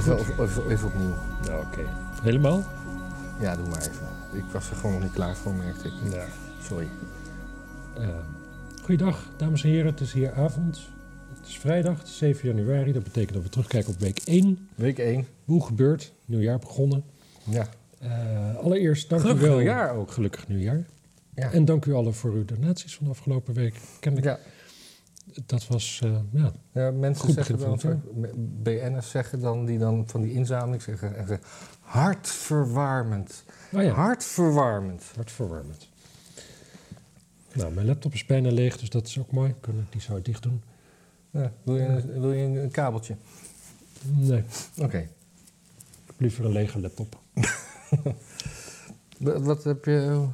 Even, even, even opnieuw. Oké. Helemaal? Ja, doe maar even. Ik was er gewoon nog niet klaar voor, merkte ik. Ja. Sorry. Uh, goeiedag, dames en heren. Het is hier avond. Het is vrijdag, het is 7 januari. Dat betekent dat we terugkijken op week 1. Week 1. Hoe gebeurt? Nieuwjaar begonnen. Ja. Uh, allereerst dank Gelukkig u wel. nieuwjaar ook. Gelukkig nieuwjaar. Ja. En dank u allen voor uw donaties van de afgelopen week. Kennelijk, Ja. Dat was, uh, ja, Ja, mensen Goed zeggen van dan, BN'ers zeggen dan, die dan van die inzameling zeggen, en zeggen hartverwarmend. oh ja, Hartverwarmend. hartverwarmend. Nou, mijn laptop is bijna leeg, dus dat is ook mooi. Kunnen die zo dicht doen? Ja, wil, je, een- wil je een, kabeltje? Nee, Oké. ik heb liever een lege laptop. Wat heb je...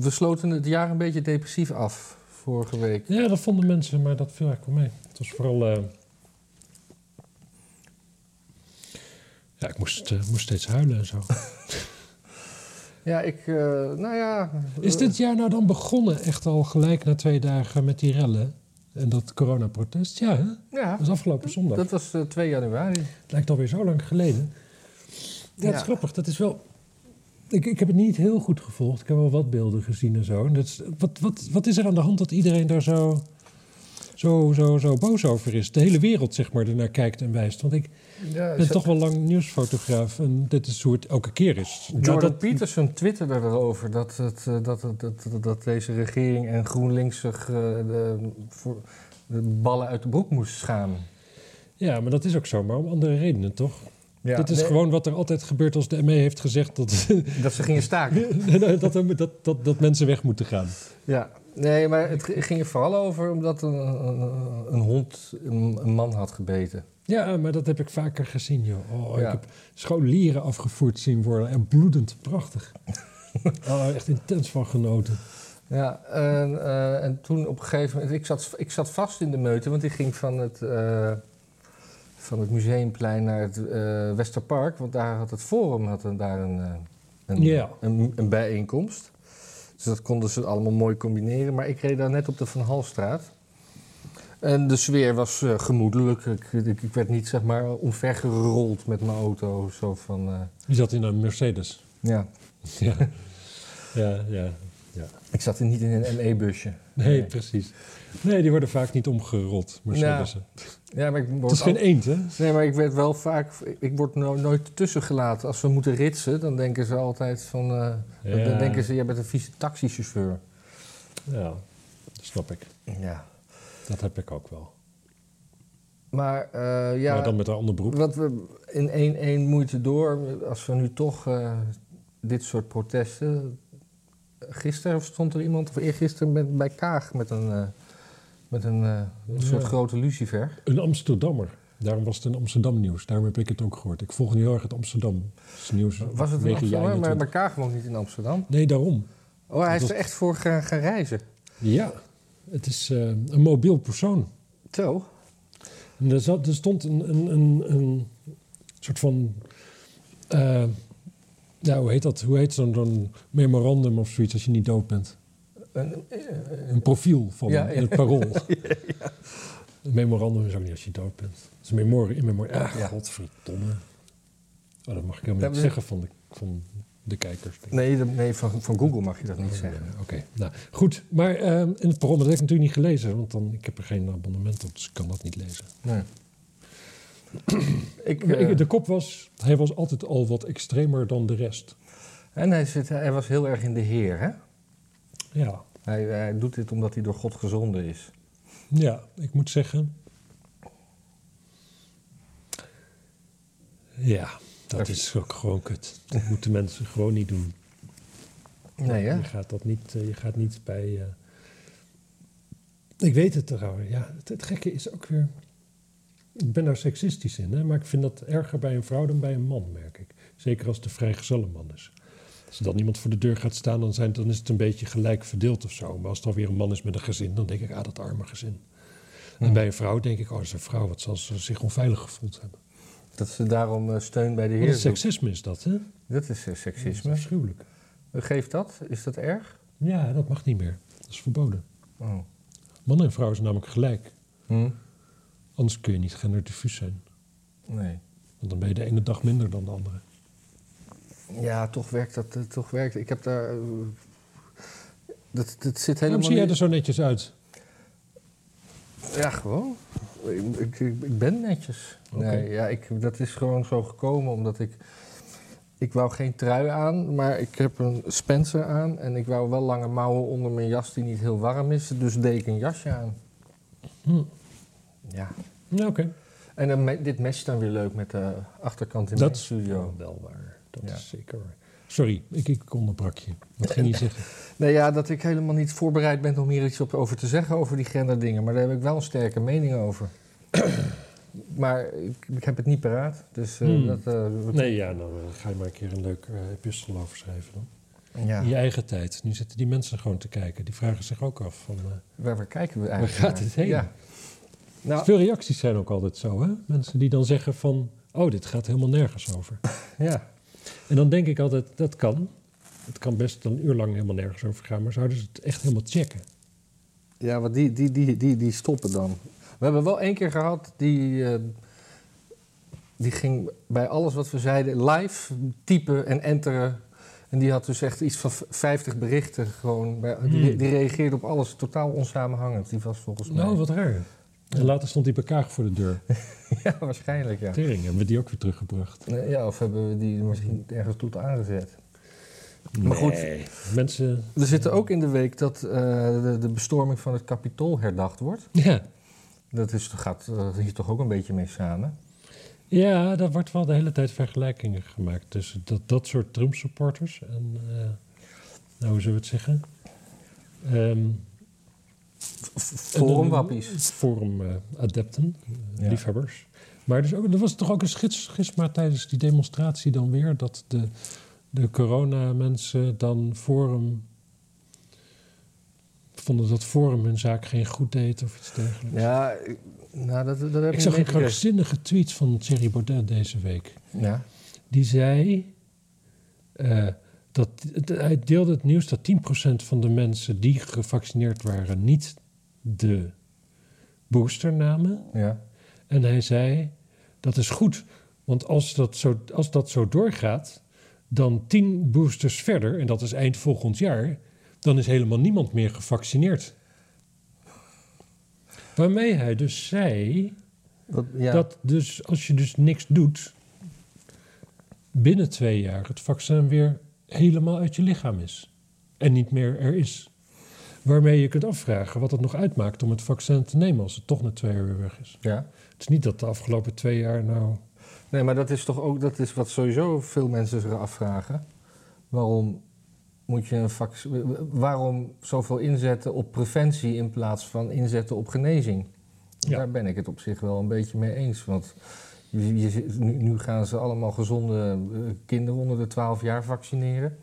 We sloten het jaar een beetje depressief af vorige week. Ja, dat vonden mensen, maar dat viel eigenlijk wel mee. Het was vooral... eh, Ja, ik moest, eh, moest steeds huilen en zo. Ja, ik... eh, nou ja... Is dit jaar nou dan begonnen echt al gelijk na twee dagen met die rellen? En dat coronaprotest? Ja, hè? Ja, dat was afgelopen zondag. dat was eh, 2 januari. Het lijkt alweer zo lang geleden. Ja, het is Ja. grappig. Dat is wel... Ik, ik heb het niet heel goed gevolgd. Ik heb wel wat beelden gezien en zo. En dat is, wat, wat, wat is er aan de hand dat iedereen daar zo, zo, zo, zo boos over is? De hele wereld, zeg maar, ernaar kijkt en wijst. Want ik Ja, ben toch wel lang nieuwsfotograaf. En dit is hoe het elke keer is. Jordan Nou, dat, Peterson twitterde erover dat, het, eh, dat, het- dat, dat, dat deze regering en GroenLinks zich eh, de, de ballen uit de broek moest schamen. ja, maar dat is ook zo. Maar om andere redenen, toch? Ja, dit is nee, gewoon wat er altijd gebeurt als de ME heeft gezegd... dat, Dat ze gingen staken. dat, dat, dat, dat mensen weg moeten gaan. ja, nee, maar het ging er vooral over omdat een, een, een hond een, een man had gebeten. Ja, maar dat heb ik vaker gezien, joh. Oh, Ja. Ik heb scholieren afgevoerd zien worden en bloedend prachtig. oh, echt intens van genoten. Ja, en, eh, en toen op een gegeven moment... Ik zat, ik zat vast in de meute, want die ging van het, eh, van het Museumplein naar het eh, Westerpark. Want daar had het Forum had een, daar een, eh, een, een, een bijeenkomst. Dus dat konden ze allemaal mooi combineren. Maar ik reed daar net op de Van Halstraat. En de sfeer was eh, gemoedelijk. Ik, ik, ik werd niet zeg maar omvergerold met mijn auto. Zo van, eh, Die zat in een Mercedes. ja. ja, ja, ja. Ik zat er niet in een ME-busje. Nee, precies. Nee, die worden vaak niet omgerold, Mercedes. Ja, maar ik word Het is geen eend, hè? Nee, maar ik werd wel vaak... Ik word no- nooit tussen gelaten. Als we moeten ritsen, dan denken ze altijd van... eh, Ja. Dan denken ze, jij bent een vieze taxichauffeur. Ja, dat snap ik. Ja. Dat heb ik ook wel. Maar eh, ja, Maar dan met een ander beroep. wat we in één, één moeite door... Als we nu toch eh, dit soort protesten... Gisteren stond er iemand, of eergisteren, met, bij Kaag met een, eh, met een, eh, een soort grote lucifer. Een Amsterdammer. Daarom was het een Amsterdam nieuws. Daarom heb ik het ook gehoord. Ik volg nu heel erg het Amsterdam nieuws. Was het een Amsterdam? Maar, 21. maar Kaag woont niet in Amsterdam. Nee, daarom. Oh, hij is er echt voor gaan, gaan reizen. Ja, het is eh, een mobiel persoon. Zo. En er, zat, er stond een, een, een, een soort van. eh, ja, hoe heet dat? Hoe heet zo'n memorandum of zoiets als je niet dood bent? Een, eh, Een profiel van Ja, ja. het parool. Een memorandum is ook niet als je dood bent. Het is een memorie in memorie. Ah, Ja. godverdomme. Oh, dat mag ik helemaal Ja, niet we- zeggen van de, van de kijkers. Nee, de- nee van, van Google mag je dat niet zeggen. Eh, Oké, nou goed. Maar eh, in het parool, dat heb ik natuurlijk niet gelezen. Want dan, ik heb er geen abonnement op, dus ik kan dat niet lezen. Nee. Ik, eh, de kop was, hij was altijd al wat extremer dan de rest. en hij, zit, hij was heel erg in de Heer, hè? Ja, Hij, hij doet dit omdat hij door God gezonden is. ja ik moet zeggen. Ja, dat is ook gewoon kut. Dat moeten mensen gewoon niet doen. Nee, hè? Je gaat dat niet, eh, je gaat niet bij. eh, Ik weet het trouwens. Ja, het, het gekke is ook weer. Ik ben daar seksistisch in, hè, maar ik vind dat erger bij een vrouw dan bij een man, merk ik. Zeker als het een man is. Als er dan iemand voor de deur gaat staan, dan, zijn, dan is het een beetje gelijk verdeeld of zo. Maar als het alweer een man is met een gezin, dan denk ik, ah, dat arme gezin. En Hm. bij een vrouw denk ik, oh, dat is een vrouw, wat zal ze zich onveilig gevoeld hebben. Dat ze daarom eh, steun bij de Wat Heer een zoekt. seksisme is dat, hè? Dat is eh, Dat is seksisme. afschuwelijk. Geeft dat? Is dat erg? Ja, dat mag niet meer. Dat is verboden. Oh. Man en vrouw zijn namelijk gelijk. Hm? Anders kun je niet genderdiffuus zijn. Nee. Want dan ben je de ene dag minder dan de andere. Ja, toch werkt dat. eh, Toch werkt. Ik heb daar. eh, dat, dat zit helemaal zie jij er zo netjes uit? Ja, gewoon. Ik, ik, ik ben netjes. Nee, ja, ik, dat is gewoon zo gekomen omdat ik... Ik wou geen trui aan, maar ik heb een Spencer aan. En ik wou wel lange mouwen onder mijn jas die niet heel warm is. Dus deed ik een jasje aan. Hm. Ja. Ja, oké. En dan me- dit matcht dan weer leuk met de achterkant in Dat is studio. wel waar. Dat Ja. is zeker waar. Sorry, ik, ik onderbrak je. Wat ging je zeggen? Nee, ja, dat ik helemaal niet voorbereid ben om hier iets op, over te zeggen over die genderdingen. Maar daar heb ik wel een sterke mening over. maar ik, ik heb het niet paraat. Dus eh, Hmm. dat... eh, Nee, ja, nou ga je maar een keer een leuk epistel over schrijven dan. ja. In je eigen tijd. Nu zitten die mensen gewoon te kijken. Die vragen zich ook af van... Waar, waar kijken we eigenlijk gaat naar? het heen? Ja. Nou, Veel reacties zijn ook altijd zo, hè? Mensen die dan zeggen van... Oh, dit gaat helemaal nergens over. ja. En dan denk ik altijd, dat kan. Het kan best een uur lang helemaal nergens over gaan. Maar zouden ze het echt helemaal checken? ja, want die, die, die, die, die stoppen dan. We hebben wel één keer gehad, die, eh, die ging bij alles wat we zeiden live typen en enteren. En die had dus echt iets van v- 50 berichten gewoon. Bij, die, Hmm. die reageerde op alles totaal onsamenhangend. Die was volgens mij. Nou, wat raar. En later stond die bij Kaag voor de deur. Ja, waarschijnlijk ja. Tering, hebben we die ook weer teruggebracht. Ja, of hebben we die misschien ergens toe aangezet. Maar goed. Mensen... Er zit er ook in de week dat eh, de, de bestorming van het Capitool herdacht wordt. Ja. Dat is, gaat eh, hier toch ook een beetje mee samen. Ja, daar wordt wel de hele tijd vergelijkingen gemaakt tussen dat, dat soort Trump-supporters en, eh, nou, hoe zullen we het zeggen? Ehm, Forumwappies. Forum-adepten, Ja. liefhebbers. Maar dus ook, er was toch ook een schits- schisma tijdens die demonstratie dan weer... dat de, de corona-mensen dan Forum... vonden dat Forum hun zaak geen goed deed of iets dergelijks. Ja, ik- nou, dat, dat heb ik Ik zag een krankzinnige tweet van Thierry Baudet deze week. Ja. Die zei eh, dat hij deelde het nieuws dat 10% van de mensen die gevaccineerd waren niet de booster namen. Ja. En hij zei dat is goed, want als dat zo, als dat zo doorgaat, dan 10 boosters verder, en dat is eind volgend jaar, dan is helemaal niemand meer gevaccineerd. Waarmee hij dus zei Dat, ja. dat dus als je dus niks doet, binnen twee jaar het vaccin weer helemaal uit je lichaam is. En niet meer er is. Waarmee je kunt afvragen wat het nog uitmaakt om het vaccin te nemen als het toch na twee weer weg is. ja. Het is niet dat de afgelopen twee jaar nou... Nee, maar dat is toch ook dat is wat sowieso veel mensen zich afvragen. Waarom moet je een vac- waarom zoveel inzetten op preventie in plaats van inzetten op genezing? Ja. Daar ben ik het op zich wel een beetje mee eens. Want je, je zit- nu, nu gaan ze allemaal gezonde eh, kinderen onder de 12 jaar vaccineren.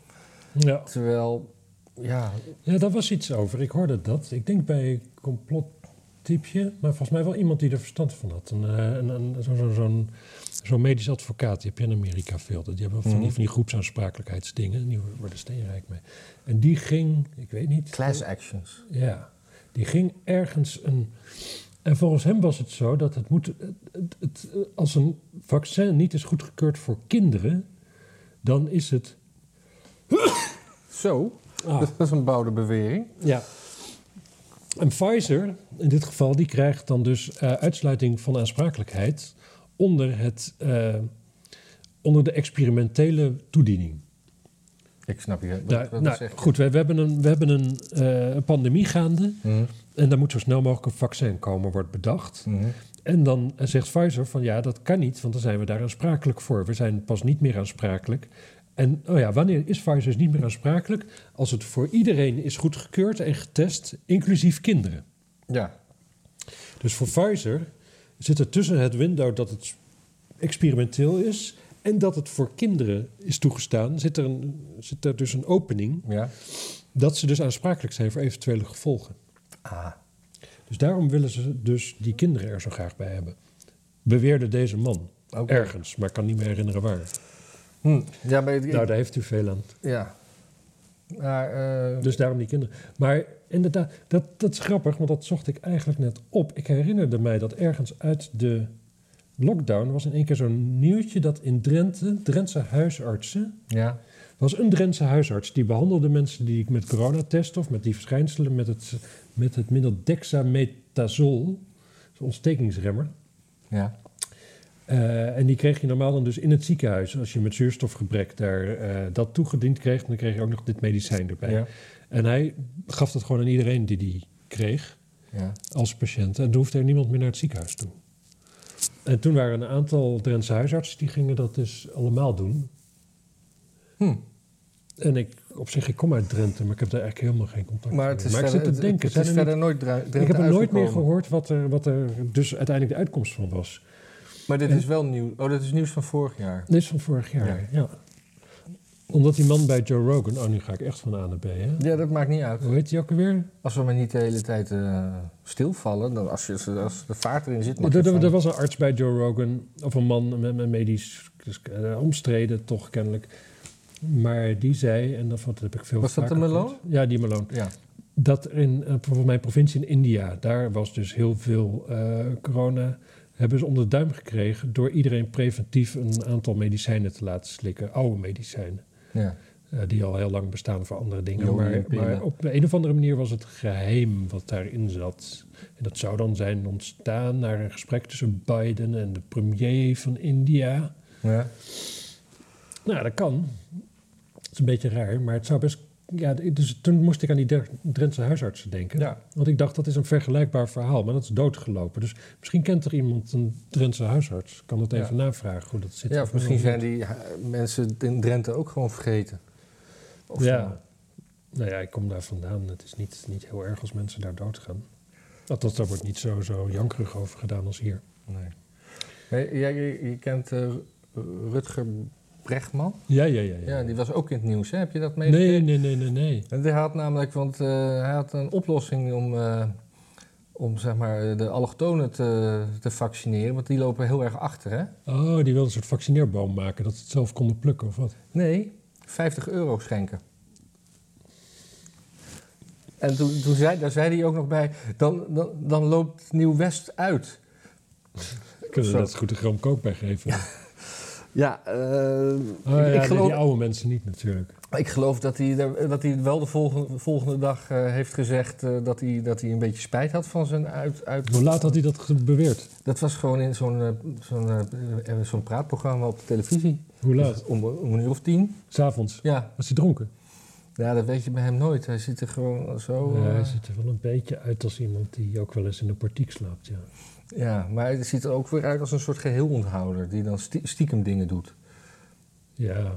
Ja. Terwijl, ja, ja, daar was iets over. Ik hoorde dat. Ik denk bij complottypje, maar volgens mij wel iemand die er verstand van had. Een, eh, een, een, zo- zo- Zo'n zo'n medisch advocaat, die heb je in Amerika veel. Die hebben van die, Mhm. van die groepsaansprakelijkheidsdingen. En die worden steenrijk mee. En die ging, ik weet niet... class actions. Ja, die ging ergens een. En volgens hem was het zo dat het moet. Het- als een vaccin niet is goedgekeurd voor kinderen, dan is het. Zo, Ah, dat is een bouwde bewering. ja. En Pfizer, in dit geval, die krijgt dan dus eh, uitsluiting van aansprakelijkheid onder, het, eh, onder de experimentele toediening. Ik snap je. Wat, wat nou, je? goed, we, we hebben een, we hebben een, eh, pandemie gaande. Mhm, En daar moet zo snel mogelijk een vaccin komen, wordt bedacht. mhm. En dan zegt Pfizer van ja, dat kan niet, want dan zijn we daar aansprakelijk voor. We zijn pas niet meer aansprakelijk. En oh ja, wanneer is Pfizer dus niet meer aansprakelijk? Als het voor iedereen is goedgekeurd en getest, inclusief kinderen. Ja, Dus voor Pfizer zit er tussen het window dat het experimenteel is en dat het voor kinderen is toegestaan, zit er, een, zit er dus een opening ja. dat ze dus aansprakelijk zijn voor eventuele gevolgen. Ah, Dus daarom willen ze dus die kinderen er zo graag bij hebben. Beweerde deze man. Ergens, maar ik kan niet meer herinneren waar. Hm. Ja, maar ik- Nou, daar heeft u veel aan. ja. Maar, eh, Dus daarom die kinderen. Maar inderdaad, dat, dat is grappig, want dat zocht ik eigenlijk net op. Ik herinnerde mij dat ergens uit de lockdown was in één keer zo'n nieuwtje dat in Drenthe, Drentse huisartsen, Ja. was een Drentse huisarts die behandelde mensen die met corona testen of met die verschijnselen met het, met het middel is een ontstekingsremmer. Ja. Eh, en die kreeg je normaal dan dus in het ziekenhuis. Als je met zuurstofgebrek daar eh, dat toegediend kreeg, dan kreeg je ook nog dit medicijn erbij. Ja. En hij gaf dat gewoon aan iedereen die die kreeg Ja. als patiënt. En toen hoefde er niemand meer naar het ziekenhuis toe. En toen waren een aantal Drentse huisartsen die gingen dat dus allemaal doen. Hm. En ik, op zich, ik kom uit Drenthe, maar ik heb daar eigenlijk helemaal geen contact Maar mee. het is maar ik verder, zit te denken, het is verder niet- nooit Drenthe ik heb er nooit meer gehoord wat er, wat er dus uiteindelijk de uitkomst van was. Maar dit En- is wel nieuw. Oh, dat is nieuws van vorig jaar. Dit is van vorig jaar, ja. Omdat die man bij Joe Rogan, oh nu ga ik echt van A naar B, hè? Ja, dat maakt niet uit. Hoe heet die ook alweer? Als we maar niet de hele tijd eh, stilvallen, dan als, je, als de vaart erin zit, Er, er, er was een arts bij Joe Rogan, of een man met medisch dus, eh, omstreden, toch kennelijk. Maar die zei, en dat, dat heb ik veel Was dat de gehoord. Ja, die Malone. Ja. Dat in eh, bijvoorbeeld mijn provincie in India, daar was dus heel veel corona. Hebben ze onder de duim gekregen door iedereen preventief een aantal medicijnen te laten slikken. Oude medicijnen. ja. eh, die al heel lang bestaan voor andere dingen. Maar, op een of andere manier was het geheim wat daarin zat. En dat zou dan zijn ontstaan naar een gesprek tussen Biden en de premier van India. Ja. Nou, dat kan. Het is een beetje raar, maar het zou best... Ja, dus toen moest ik aan die Drentse huisartsen denken. Ja. Want ik dacht, dat is een vergelijkbaar verhaal, maar dat is doodgelopen. Dus misschien kent er iemand een Drentse huisarts. Kan het even Ja. navragen hoe dat zit. ja, of misschien zijn die mensen in Drenthe ook gewoon vergeten. Of Ja. Nou ja, ik kom daar vandaan. Het is niet, niet heel erg als mensen daar doodgaan. Althans, daar wordt niet zo, zo jankerig over gedaan als hier. Nee. Nee, jij, je, je kent eh, Rutger Bregman? Ja, ja, ja. Ja, die was ook in het nieuws, hè? Heb je dat meegekregen? nee, nee, nee, nee, nee. En die had namelijk, want eh, hij had een oplossing om, eh, om zeg maar, de allochtonen te, te vaccineren. Want die lopen heel erg achter, hè? Oh, die wilde een soort vaccineerboom maken, dat ze het zelf konden plukken of wat? Nee, 50 euro schenken. En toen, toen zei, daar zei hij ook nog bij, dan, dan, dan loopt Nieuw-West uit. Kunnen we zo goed een gram kook bij geven? Ja, Oh, ik, ja, ik nee, geloof, die oude mensen niet natuurlijk. ik geloof dat hij, dat hij wel de volgende, volgende dag eh, heeft gezegd eh, dat, hij, dat hij een beetje spijt had van zijn uit... uit Hoe laat had hij dat beweerd? dat was gewoon in zo'n zo'n zo'n praatprogramma op de televisie. Hoe laat? Dus om, om een uur of tien. S'avonds. Ja. Was hij dronken? ja, dat weet je bij hem nooit. Hij zit er gewoon zo... Ja, hij ziet er wel een beetje uit als iemand die ook wel eens in de portiek slaapt, ja. Ja, maar hij ziet er ook weer uit als een soort geheel-onthouder die dan stie- stiekem dingen doet. Ja,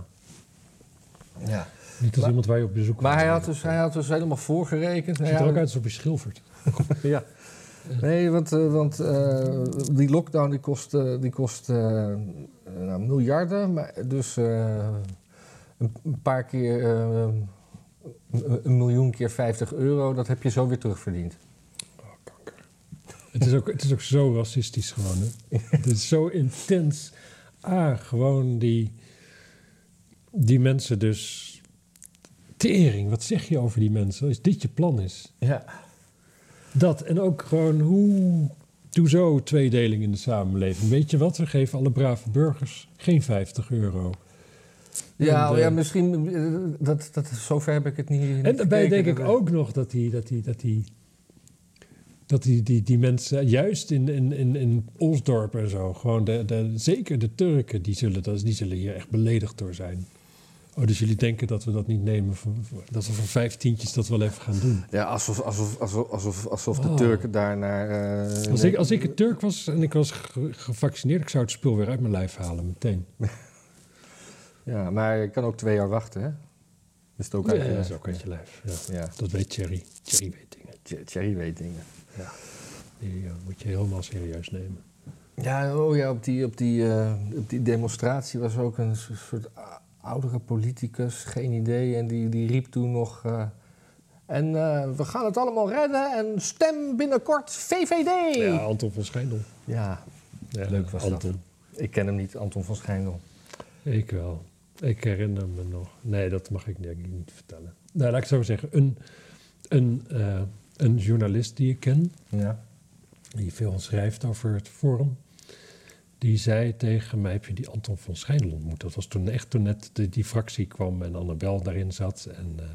Ja. niet als Maar- iemand waar je op bezoek Maar gaat. hij had, dus, hij had dus helemaal voorgerekend. Ziet Nou er ook uit alsof hij schilfert. Ja. Nee, want, eh, want eh, die lockdown die kost, eh, die kost nou, miljarden. Maar dus een, paar keer, een, een miljoen keer 50 euro, dat heb je zo weer terugverdiend. Oh. Het is, ook, het is ook zo racistisch gewoon, hè? het is zo intens. Ah, gewoon die, die mensen dus... Tering, wat zeg je over die mensen? Als dit je plan is. Ja. Dat, en ook gewoon hoe... Doe zo tweedeling in de samenleving. Weet je wat? We geven alle brave burgers geen 50 euro. Ja, En, ja, eh, misschien, eh, dat, dat, zover heb ik het niet En daarbij denk ik ook nog dat die, dat die, dat die, dat die, die, die mensen, juist in, in, in, in Osdorp en zo, gewoon de, de, zeker de Turken, die zullen, dat- die zullen hier echt beledigd door zijn. Oh, dus jullie denken dat we dat niet nemen, dat we voor vijf tientjes dat wel even gaan doen. Ja, alsof, alsof, alsof, alsof, alsof de Oh. Turken daar naar... eh, Als ik, als ik een Turk was en ik was ge- gevaccineerd, ik zou het spul weer uit mijn lijf halen, meteen. Ja, maar je kan ook twee jaar wachten, hè? Is het ook uit je- dat is ook uit je lijf. Ja. Dat weet Thierry. Thierry weet dingen. Th- Thierry weet dingen. Die eh, moet je helemaal serieus nemen. Ja, oh ja, op die, op die, eh, op die demonstratie was ook een so- soort oudere politicus, geen idee. En die, die riep toen nog... eh, en we gaan het allemaal redden en stem binnenkort VVD. Ja, Anton van Schijndel. Ja, Ja, Leuk was dat. Anton. ik ken hem niet, Anton van Schijndel. Ik wel. Ik herinner me nog. Nee, dat mag ik denk ik niet vertellen. Nou, laat ik zo zeggen. Een, een, een journalist die ik ken, Ja. die veel schrijft over het forum, die zei tegen mij, heb je die Anton van Schijnel ontmoet? Dat was toen echt toen net de, die fractie kwam en Annabel daarin zat. En, eh,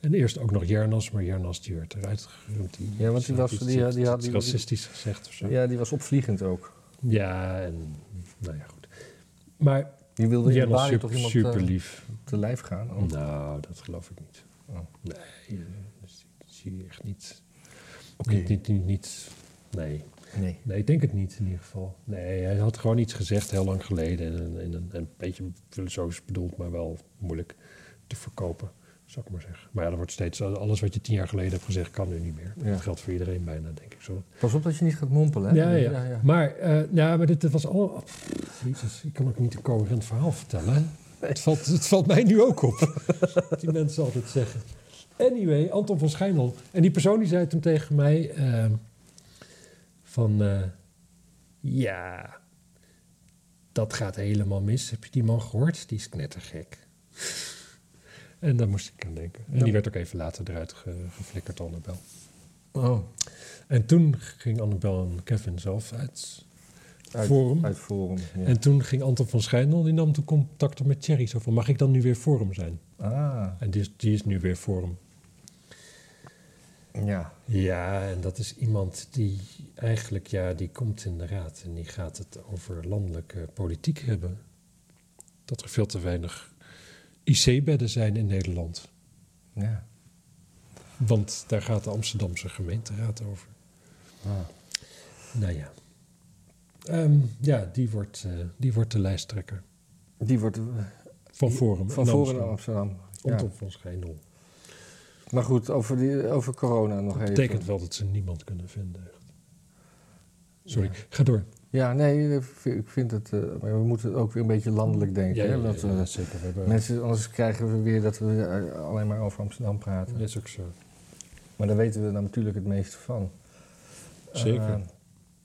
en eerst ook nog Jernas, maar Jernas die werd eruit geruimd. Die, Ja, want die was- die- die had- die- racistisch gezegd of zo. Ja, Ja, die was opvliegend ook. en nou ja, goed. Maar Die wilde in de super, toch iemand super eh, lief. te lijf gaan. Oh. Nou, dat geloof ik niet. Oh. Nee, dat zie- dat zie je echt niet. Niet, niet, niet, niet- nee. Nee. nee, ik denk het niet in ieder geval. Nee, hij had gewoon iets gezegd heel lang geleden. En, en, en, en een beetje filosofisch bedoeld, maar wel moeilijk te verkopen, zou ik maar zeggen. Maar ja, er wordt steeds, alles wat je tien jaar geleden hebt gezegd, kan nu niet meer. Ja. Dat geldt voor iedereen bijna, denk ik zo. Pas op dat je niet gaat mompelen. Hè? Ja, ja. Maar, eh, ja, maar dit, was allemaal... oh, Jezus, ik kan ook niet een coherent verhaal vertellen. hè? Het, valt, het valt mij nu ook op. wat die mensen altijd zeggen. Anyway, Anton van Schijnel. En die persoon die zei toen tegen mij... eh, van... eh, ja, dat gaat helemaal mis. Heb je die man gehoord? Die is knettergek. en daar moest ik aan denken. En Ja. die werd ook even later eruit ge, geflikkerd, Annabel. Oh, En toen ging Annabel en Kevin zelf uit uit, Forum. Uit Forum, ja. En toen ging Anton van Schijndel, die nam toen contact op met Thierry. Zo van, mag ik dan nu weer Forum zijn? Ah, En die is, die is nu weer Forum. Ja. Ja, en dat is iemand die eigenlijk, ja, die komt in de raad. En die gaat het over landelijke politiek hebben. Dat er veel te weinig IC-bedden zijn in Nederland. ja. Want daar gaat de Amsterdamse gemeenteraad over. Ah. Nou ja. Ehm, ja, die wordt, eh, die wordt de lijsttrekker Die wordt eh, van Forum. van in Forum in Amsterdam. Amsterdam. Ja. Anton van Schijndel. Maar goed, over, die, over corona nog Dat even. betekent wel dat ze niemand kunnen vinden. echt. Sorry, Ja. ga door. Ja, nee, ik vind- het... eh, maar we moeten ook weer een beetje landelijk denken. Ja, hè? ja, dat, ja, eh, zeker. Hebben, mensen, anders krijgen we weer dat we eh, alleen maar over Amsterdam praten. Dat is ook zo. Maar daar weten we dan natuurlijk het meeste van. Zeker.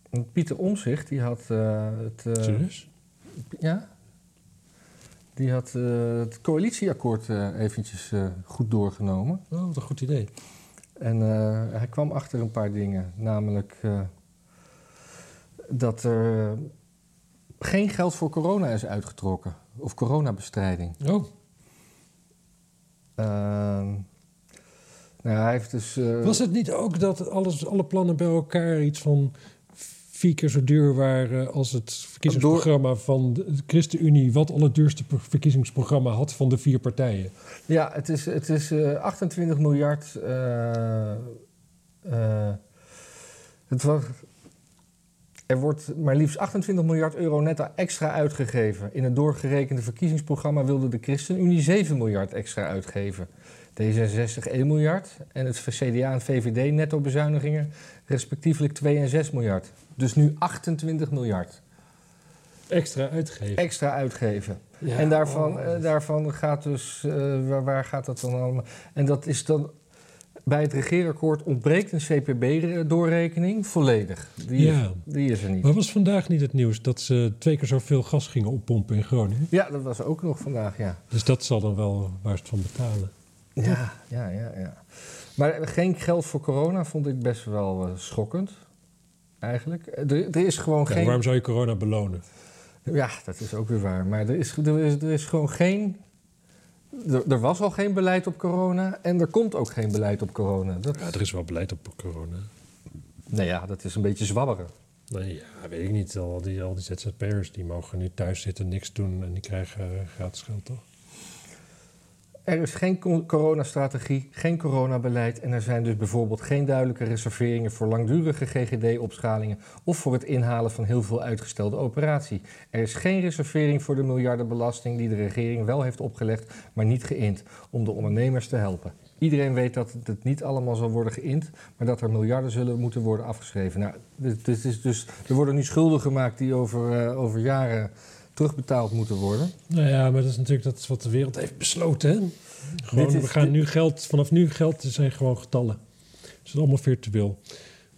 Eh, Pieter Omzicht, die had eh, het... Serieus? ja? Die had eh, het coalitieakkoord eh, eventjes eh, goed doorgenomen. Oh, wat een goed idee. En hij kwam achter een paar dingen. Namelijk dat er geen geld voor corona is uitgetrokken. Of coronabestrijding. Oh, Ehm, nou, hij heeft dus... was het niet ook dat alles, alle plannen bij elkaar iets van vier keer zo duur waren als het verkiezingsprogramma van de ChristenUnie, wat al het duurste pro- verkiezingsprogramma had van de vier partijen? Ja, het is, het is eh, 28 miljard. eh, eh, het was, er wordt maar liefst 28 miljard euro netto extra uitgegeven. In het doorgerekende verkiezingsprogramma wilde de ChristenUnie 7 miljard extra uitgeven. D66 1 miljard en het CDA en VVD netto bezuinigingen respectievelijk 2 en 6 miljard. Dus nu 28 miljard Extra uitgeven. extra uitgeven. Ja, en daarvan, oh. eh, daarvan gaat dus, eh, waar, waar gaat dat dan allemaal? En dat is dan, bij het regeerakkoord ontbreekt een CPB-doorrekening volledig. Die, Ja. is, die is er niet. Maar was vandaag niet het nieuws dat ze twee keer zoveel gas gingen oppompen in Groningen? Ja, dat was ook nog vandaag, ja. Dus dat zal dan wel waar ze het van betalen. Ja, ja, ja, ja. Maar geen geld voor corona vond ik best wel eh, schokkend. Eigenlijk. Er, er is gewoon Ja, geen. waarom zou je corona belonen? Ja, dat is ook weer waar. Maar er is, er is, er is gewoon geen. Er, er was al geen beleid op corona en er komt ook geen beleid op corona. Dat, Ja, er is wel beleid op corona. nou ja, dat is een beetje zwabberen. Nee, ja, weet ik niet. Al die, al die ZZP'ers die mogen nu thuis zitten, niks doen en die krijgen eh, gratis geld, toch? Er is geen co- coronastrategie, geen coronabeleid en er zijn dus bijvoorbeeld geen duidelijke reserveringen voor langdurige GGD-opschalingen of voor het inhalen van heel veel uitgestelde operatie. Er is geen reservering voor de miljardenbelasting die de regering wel heeft opgelegd, maar niet geïnd, om de ondernemers te helpen. Iedereen weet dat het niet allemaal zal worden geïnd, maar dat er miljarden zullen moeten worden afgeschreven. Nou, dit is dus, er worden nu schulden gemaakt die over, eh, over jaren terugbetaald moeten worden. Nou ja, maar dat is natuurlijk dat is wat de wereld heeft besloten, hè? Gewoon, is- we gaan nu geld, vanaf nu geld zijn gewoon getallen. Het is allemaal virtueel.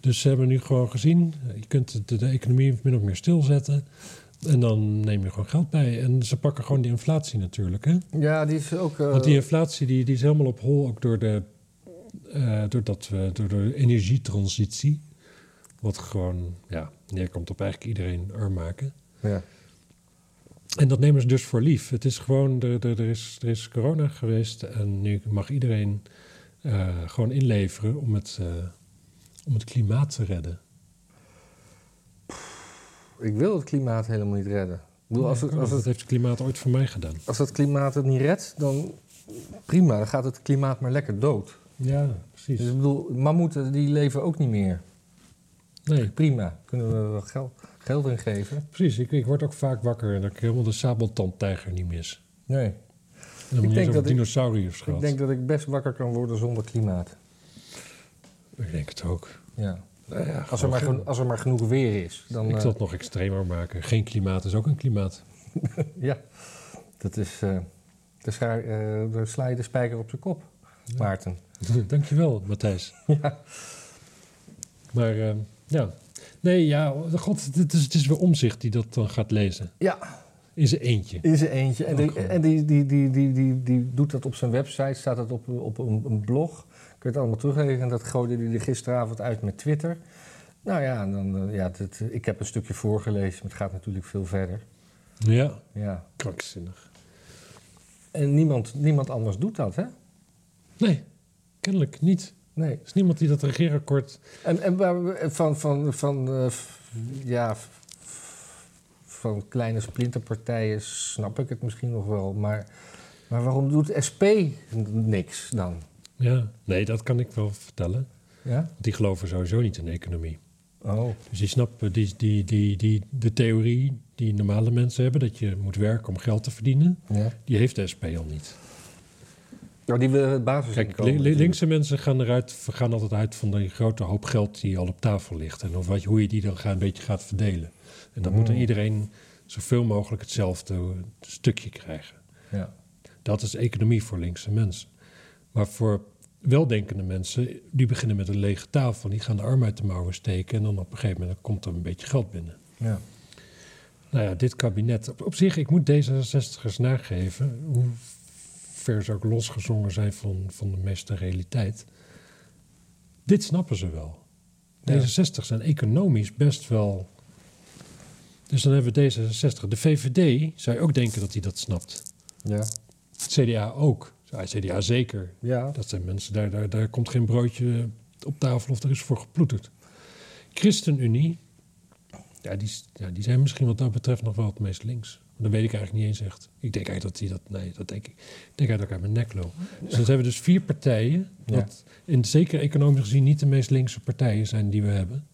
Dus ze hebben nu gewoon gezien, eh, je kunt de, de economie min of meer stilzetten. En dan neem je gewoon geld bij. En ze pakken gewoon die inflatie natuurlijk, hè? Ja, die is ook... eh, Want die inflatie die, die is helemaal op hol, ook door de, eh, door, dat, we- door de energietransitie. Wat gewoon ja, neerkomt op eigenlijk iedereen arm maken. Ja. En dat nemen ze dus voor lief. Het is gewoon, er, er, er is, er is corona geweest en nu mag iedereen eh, gewoon inleveren om het, eh, om het klimaat te redden. Ik wil het klimaat helemaal niet redden. Ik bedoel, als, het, als, dat het, heeft het klimaat ooit voor mij gedaan. als het klimaat het niet redt, dan prima. Dan gaat het klimaat maar lekker dood. Ja, precies. Dus ik bedoel, mammoeten die leven ook niet meer. Nee, Prima. Kunnen we wel geld, geld in geven? precies. Ik, ik word ook vaak wakker en dat ik helemaal de sabeltandtijger niet mis. Nee. Dan denk niet eens dat ik- dinosauriërs Ik gehad. denk dat ik best wakker kan worden zonder klimaat. Ik denk het ook. Ja. Nou ja, Als, er maar geen- als er maar genoeg weer is. Dan, ik eh, zal het nog extremer maken. Geen klimaat is ook een klimaat. Ja, dat is. eh daar sla, eh, daar sla je de spijker op zijn kop, Maarten. Dankjewel, Matthijs. Ja. Maar eh, ja. Nee, ja, god, het is, het is weer omzicht die dat dan gaat lezen. Ja, In zijn eentje. is er eentje. En, die, gewoon. en die, die, die, die, die, die doet dat op zijn website, staat dat op, op een, een blog. Kun je het allemaal teruglezen. En dat gooide hij er gisteravond uit met Twitter. Nou ja, dan, eh, ja dat, ik heb een stukje voorgelezen, maar het gaat natuurlijk veel verder. Ja, Ja. krankzinnig. En niemand, niemand anders doet dat, hè? Nee, kennelijk niet. Nee. Er is niemand die dat regeerakkoord... En, en van, van, van, eh, ja, van kleine splinterpartijen snap ik het misschien nog wel. Maar, maar waarom doet SP niks dan? Ja, nee, dat kan ik wel vertellen. Ja? Die geloven sowieso niet in de economie. Oh, Dus die snappen die, die, die, die, de theorie die normale mensen hebben... dat je moet werken om geld te verdienen... ja. die heeft de SP al niet. Nou, die willen het Kijk, basisinkomen. li- linkse mensen gaan, eruit, gaan altijd uit van die grote hoop geld die al op tafel ligt. En of wat, hoe je die dan gaat, een beetje gaat verdelen. En dan moet er Mm. iedereen zoveel mogelijk hetzelfde stukje krijgen. Ja. Dat is economie voor linkse mensen. Maar voor weldenkende mensen, die beginnen met een lege tafel. Die gaan de arm uit de mouwen steken. En dan op een gegeven moment komt er een beetje geld binnen. Ja. Nou ja, dit kabinet. Op, op zich, ik moet D66'ers nageven. Hoe ver ze ook losgezongen zijn van, van de meeste realiteit. Dit snappen ze wel. Ja. D66 zijn economisch best wel. Dus dan hebben we D66. De VVD zou je ook denken dat hij dat snapt. Ja. Het CDA ook. Het CDA zeker. Ja. Dat zijn mensen, daar, daar, daar komt geen broodje op tafel of er is voor geploeterd. ChristenUnie, ja die, ja, die zijn misschien wat dat betreft nog wel het meest links. Maar dat weet ik eigenlijk niet eens echt. Ik denk eigenlijk dat die dat, nee, dat denk ik. Ik denk eigenlijk dat ik uit mijn nek loop. Dus dan hebben we dus vier partijen, Ja. wat in zeker economisch gezien niet de meest linkse partijen zijn die we hebben.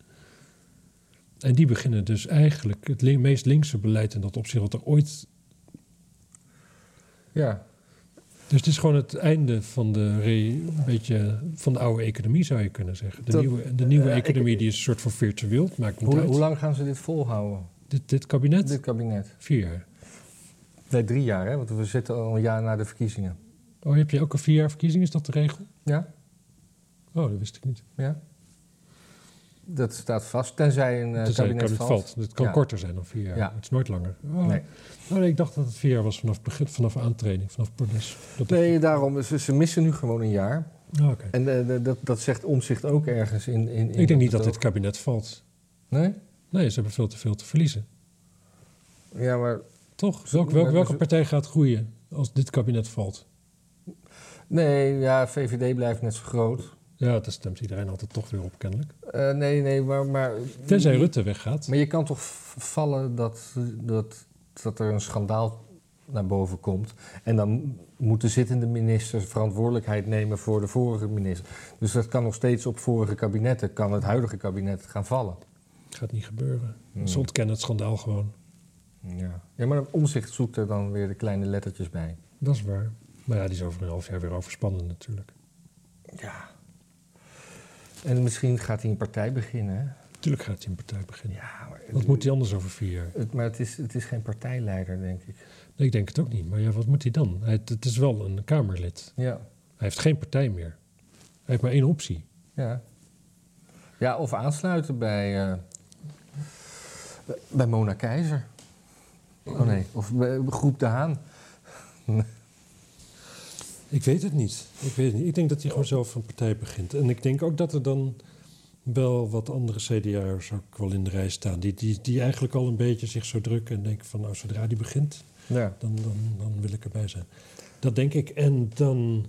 En die beginnen dus eigenlijk het li- meest linkse beleid in dat opzicht wat er ooit Ja. Dus het is gewoon het einde van de, re- een beetje van de oude economie, zou je kunnen zeggen. De Dat- nieuwe, de nieuwe eh, ik- economie die is een soort van virtueel. Maakt niet Hoe, uit. hoe lang gaan ze dit volhouden? Dit, dit kabinet? Dit kabinet? Vier jaar. Nee, drie jaar, hè? Want we zitten al een jaar na de verkiezingen. Oh, heb je ook een vier jaar verkiezing? Is dat de regel? Ja? Oh, dat wist ik niet. Ja? Dat staat vast, tenzij een eh, Tenzij het kabinet, valt. Het kan Ja. korter zijn dan vier jaar. Ja. Het is nooit langer. Oh, Nee. oh, nee, ik dacht dat het vier jaar was vanaf, begin, vanaf aantreding, vanaf. Dat Nee, daarom, ze, ze missen nu gewoon een jaar. Oh, oké. En eh, de- dat, dat zegt omzicht ook ergens in. in, in Ik denk niet dat dit kabinet valt. Nee? Nee, ze hebben veel te veel te verliezen. Ja, maar. Toch? Welk, welk- welke ze- partij gaat groeien als dit kabinet valt? Nee, ja, VVD blijft net zo groot. Ja, daar stemt iedereen altijd toch weer op, kennelijk. Eh, nee, nee, maar. maar Tenzij Rutte weggaat. Maar je kan toch vallen dat, dat, dat er een schandaal naar boven komt. En dan moet de zittende minister verantwoordelijkheid nemen voor de vorige minister. Dus dat kan nog steeds op vorige kabinetten, kan het huidige kabinet gaan vallen. Gaat niet gebeuren. Hmm. Ze ontkennen het schandaal gewoon. Ja, ja maar omzicht zoekt er dan weer de kleine lettertjes bij. Dat is waar. Maar ja, die is over een half jaar weer overspannen natuurlijk. Ja. En misschien gaat hij een partij beginnen. Hè? Tuurlijk gaat hij een partij beginnen. Ja, maar, Wat moet hij anders over vier jaar? het, maar het is, het is geen partijleider, denk ik. Nee, ik denk het ook niet. Maar ja, wat moet hij dan? Hij, het is wel een Kamerlid. Ja. Hij heeft geen partij meer. Hij heeft maar één optie. Ja. Ja, of aansluiten bij, eh, bij Mona Keizer. Oh nee, of bij Groep De Haan. Ik weet het niet. Ik weet het niet. Ik denk dat hij gewoon zelf een partij begint. En ik denk ook dat er dan wel wat andere CDA'ers ook wel in de rij staan. Die, die, die eigenlijk al een beetje zich zo drukken en denken van nou, zodra die begint, Ja. dan, dan, dan wil ik erbij zijn. Dat denk ik. En dan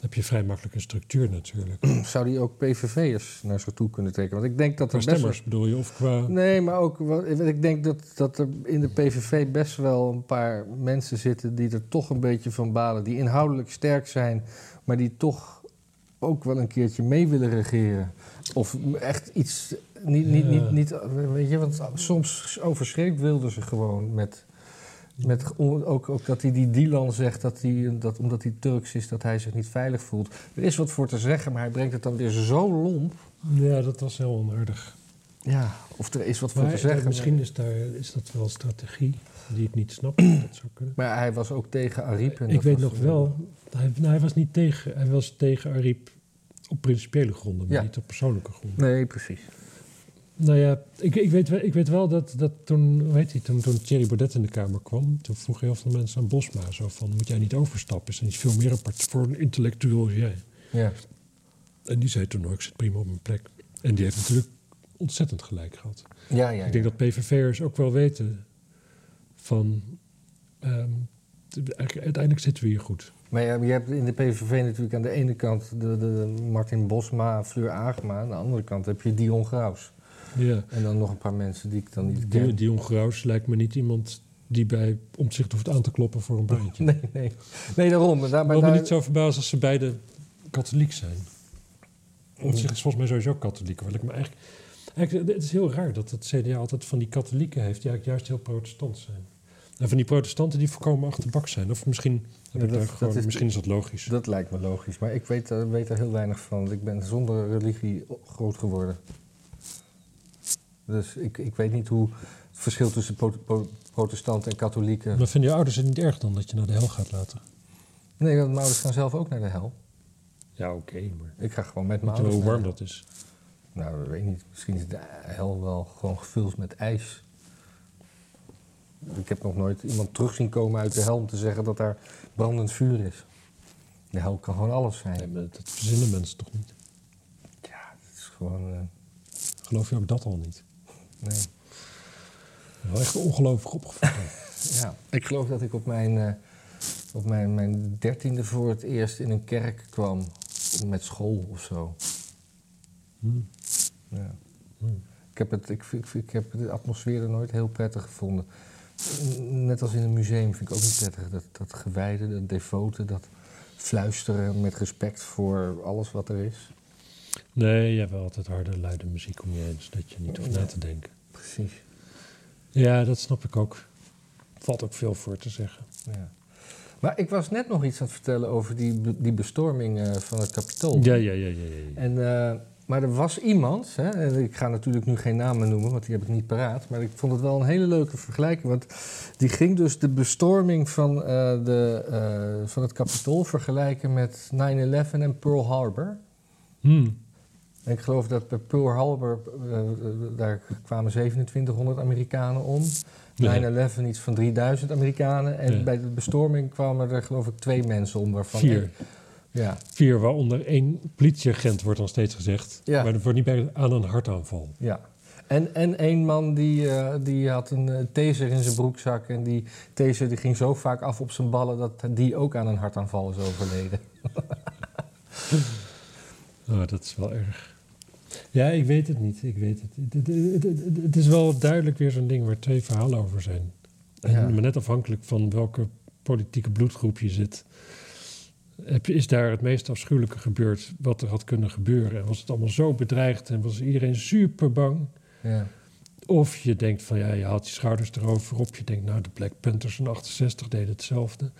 heb je vrij makkelijk een structuur natuurlijk. Zou die ook PVV'ers naar zich toe kunnen trekken? Want ik denk dat Qua er best wel... stemmers bedoel je? Of qua... Nee, maar ook, ik denk dat, dat er in de PVV best wel een paar mensen zitten die er toch een beetje van balen. Die inhoudelijk sterk zijn, maar die toch ook wel een keertje mee willen regeren. Of echt iets, niet, niet, Ja. niet, niet, weet je, want soms overschreeuwt wilden ze gewoon met... Met, ook, ook dat hij die Dylan zegt dat hij, dat omdat hij Turks is, dat hij zich niet veilig voelt. Er is wat voor te zeggen, maar hij brengt het dan weer zo lomp. Ja, dat was heel onaardig. Ja, of er is wat voor te eh, zeggen. misschien is, daar, is dat wel strategie die ik niet snap. dat zou kunnen. Maar hij was ook tegen Ariep. en Ik weet nog wel, hij, nou, hij was niet tegen, hij was tegen Ariep op principiële gronden, maar Ja. niet op persoonlijke gronden. Nee, precies. Nou ja, ik, ik, weet, wel- ik weet wel dat, dat toen, heet hij, toen, toen Thierry Baudet in de Kamer kwam, toen vroegen heel veel mensen aan Bosma zo van, moet jij niet overstappen? Is niet veel meer apart voor een intellectueel als jij? Ja. En die zei toen, nou, ik zit prima op mijn plek. En die heeft natuurlijk ontzettend gelijk gehad. Ja, ja, Ik denk dat PVV'ers ook wel weten van, ehm, uiteindelijk zitten we hier goed. Maar je hebt in de PVV natuurlijk aan de ene kant de, de, de Martin Bosma, Fleur Agema. Aan de andere kant heb je Dion Graus. Ja. En dan nog een paar mensen die ik dan niet Die, ken. Dion Graus lijkt me niet iemand die bij omzicht hoeft aan te kloppen voor een baantje. Nee, nee. Nee, daarom. Daar, Ik maar wil me niet zo verbazen als ze beide katholiek zijn. Omtzigt is volgens mij sowieso katholiek. Wil ik me eigenlijk, eigenlijk, het is heel raar dat het CDA altijd van die katholieken heeft... die eigenlijk juist heel protestant zijn. En van die protestanten die voorkomen achterbak zijn. Of misschien, heb Ja, ik dat- gewoon, is- misschien is dat logisch. Dat lijkt me logisch. Maar ik weet, er- weet er heel weinig van. want Ik ben zonder religie groot geworden. Dus ik, ik weet niet hoe het verschil tussen pro- pro- protestanten en katholieken... Maar vinden je ouders het niet erg dan dat je naar de hel gaat later? Nee, want mijn ouders gaan zelf ook naar de hel. Ja, oké, maar Ik ga gewoon met mijn ouders hoe warm dat is? Nou, ik weet niet. Misschien is de hel wel gewoon gevuld met ijs. Ik heb nog nooit iemand terug zien komen uit de hel om te zeggen dat daar brandend vuur is. De hel kan gewoon alles zijn. Nee, maar dat verzinnen mensen toch niet? Ja, het is gewoon... eh, Geloof je ook dat al niet? Nee. Wel echt ongelooflijk opgevoed. Ja, ik geloof dat ik op mijn, eh, op mijn, mijn dertiende voor het eerst in een kerk kwam. Met school of zo. Hmm. Ja. Hmm. Ik, heb het, ik, ik, ik heb de atmosfeer er nooit heel prettig gevonden. Net als in een museum vind ik ook niet prettig. Dat, dat gewijde, dat devote, dat fluisteren met respect voor alles wat er is. Nee, je hebt wel altijd harde, luide muziek om je heen, zodat je niet hoeft na te denken. Precies. Ja, dat snap ik ook. Valt ook veel voor te zeggen. Ja. Maar ik was net nog iets aan het vertellen over die, die bestorming eh, van het kapitool. Ja, ja, ja, ja. ja. En, eh, maar er was iemand, hè, en ik ga natuurlijk nu geen namen noemen, want die heb ik niet paraat. Maar ik vond het wel een hele leuke vergelijking. Want die ging dus de bestorming van, eh, de, van het kapitool vergelijken met 9-11 en Pearl Harbor. Hmm. Ik geloof dat bij Pearl Harbor, eh, eh, daar kwamen 2700 Amerikanen om. 9-11 iets van 3000 Amerikanen. En Ja. bij de bestorming kwamen er geloof ik twee mensen om. Waarvan Vier. Ja, Vier, waaronder één politieagent, wordt dan steeds gezegd. Ja. Maar dat wordt niet bij aan een hartaanval. Ja. En, en een man die, eh, die had een taser in zijn broekzak. En die taser die ging zo vaak af op zijn ballen dat die ook aan een hartaanval is overleden. Oh, dat is wel erg. Ja, ik weet het niet. Ik weet het. Het, het, het- is wel duidelijk weer zo'n ding waar twee verhalen over zijn. En Ja. maar net afhankelijk van welke politieke bloedgroep je zit, is daar het meest afschuwelijke gebeurd wat er had kunnen gebeuren. En was het allemaal zo bedreigd en was iedereen super bang. Ja. Of je denkt van ja, je haalt je schouders erover op. Je denkt nou, de Black Panthers in 68 deden hetzelfde.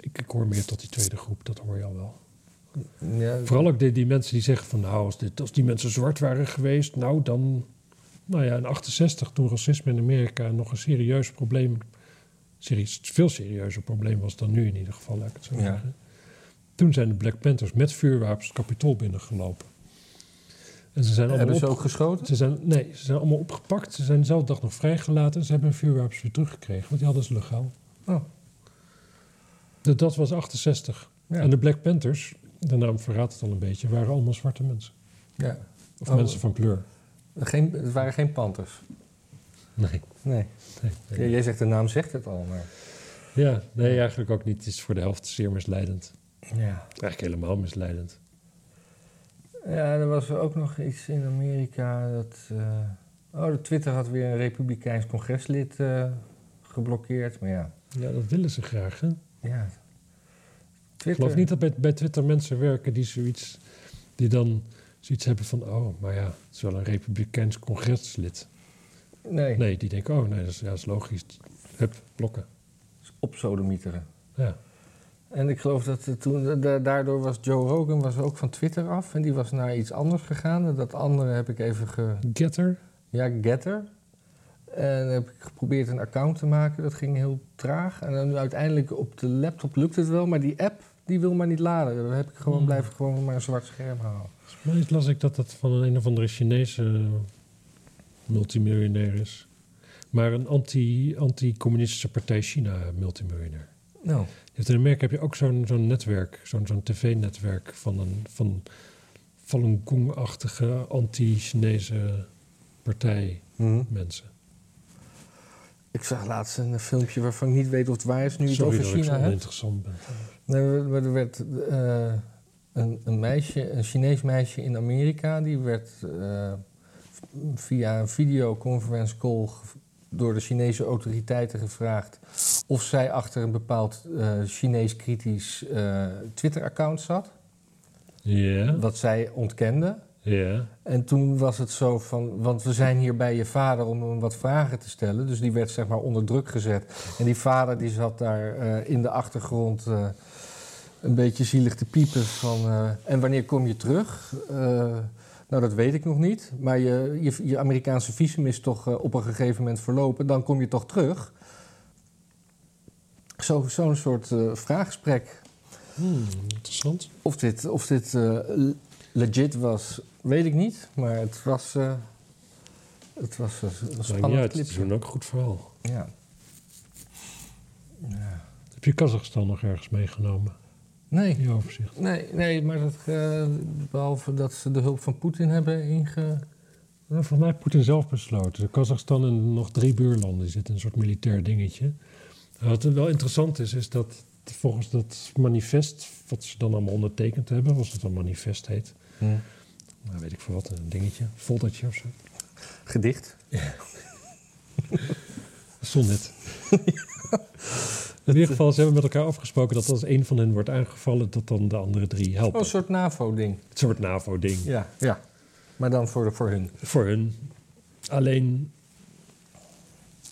Ik, ik hoor meer tot die tweede groep, dat hoor je al wel. Ja, Vooral ook die, die mensen die zeggen van nou, als, dit, als die mensen zwart waren geweest, nou dan... Nou ja, in 68 toen racisme in Amerika nog een serieus probleem, serieus, veel serieuzer probleem was dan nu in ieder geval, laat ik het zo Ja. Toen zijn de Black Panthers met vuurwapens het kapitool binnengelopen. En ze zijn allemaal Hebben ze ook geschoten? ze zijn, nee, ze zijn allemaal opgepakt. Ze zijn dezelfde dag nog vrijgelaten. En ze hebben hun vuurwapens weer teruggekregen, want die hadden ze legaal. Oh. Dat, dat was 68. Ja. En de Black Panthers, de naam verraadt het al een beetje, waren allemaal zwarte mensen. Ja. Of Oh. mensen van kleur. Geen, het waren geen Panthers. Nee. Nee. nee, Ja, nee. jij zegt de naam zegt het al, maar... Ja, nee, eigenlijk ook niet. Het is voor de helft zeer misleidend. Ja. Eigenlijk helemaal misleidend. Ja, er was ook nog iets in Amerika dat... eh, oh, de Twitter had weer een republikeins congreslid eh, geblokkeerd. Maar ja, Ja, dat willen ze graag, hè? ja. Ik geloof niet dat bij, bij Twitter mensen werken die zoiets... die dan zoiets hebben van... oh, maar ja, het is wel een republikeins congreslid. Nee, Nee, die denken, oh, nee, dat is, ja, dat is logisch. Hup, blokken. op sodemieteren. Ja. En ik geloof dat eh, toen, da- daardoor was Joe Rogan was ook van Twitter af. En die was naar iets anders gegaan. En dat andere heb ik even ge... Getter? Ja, Getter. En heb ik geprobeerd een account te maken. Dat ging heel traag. En dan uiteindelijk op de laptop lukt het wel. Maar die app, die wil maar niet laden. Dan heb ik gewoon, Hmm. blijf ik gewoon maar een zwart scherm houden. Volgens las ik dat dat van een, een of andere Chinese multimiljonair is. Maar een anti- anti-communistische partij China multimiljonair. Nou, in Amerika heb je ook zo'n zo'n netwerk, zo'n zo'n tv-netwerk van een van Falun Gong-achtige anti-Chinese partij hm. mensen. Ik zag laatst een filmpje waarvan ik niet weet of het waar is. Nu je het Sorry over dat ik China zo interessant ben. Nee, er werd eh, een, een meisje, een Chinees meisje in Amerika, die werd eh, via een videoconference call door de Chinese autoriteiten gevraagd of zij achter een bepaald Chinees kritisch eh, Twitter-account zat, Ja, wat zij ontkende. Ja. En toen was het zo van, want we zijn hier bij je vader om hem wat vragen te stellen. Dus die werd zeg maar onder druk gezet. En die vader die zat daar eh, in de achtergrond eh, een beetje zielig te piepen van... eh, en wanneer kom je terug? Eh, nou, dat weet ik nog niet. Maar je, je, je Amerikaanse visum is toch op een gegeven moment verlopen. Dan kom je toch terug? Zo- Zo'n soort eh, vraaggesprek. Hmm, interessant. Of dit, of dit eh, legit was, weet ik niet. Maar het was, eh, het was een niet spannend uit, het is een ook goed verhaal. Ja. ja. Heb je Kazachstan nog ergens meegenomen? Nee, In je overzicht. nee, nee, maar dat, eh, behalve dat ze de hulp van Poetin hebben inge... Nou, volgens mij heeft Poetin zelf besloten. Kazachstan en nog drie buurlanden zitten een soort militair dingetje. Nou, Wat wel interessant is, is dat volgens dat manifest, wat ze dan allemaal ondertekend hebben, als het een manifest heet, nou weet ik veel wat, een dingetje, foldertje of zo. Gedicht. Sonnet. In ieder geval, ze hebben met elkaar afgesproken dat als één van hen wordt aangevallen, dat dan de andere drie helpen. Oh, een soort NAVO-ding. Het soort NAVO-ding. Ja, ja. Maar dan voor, voor hun. Voor hun. Alleen,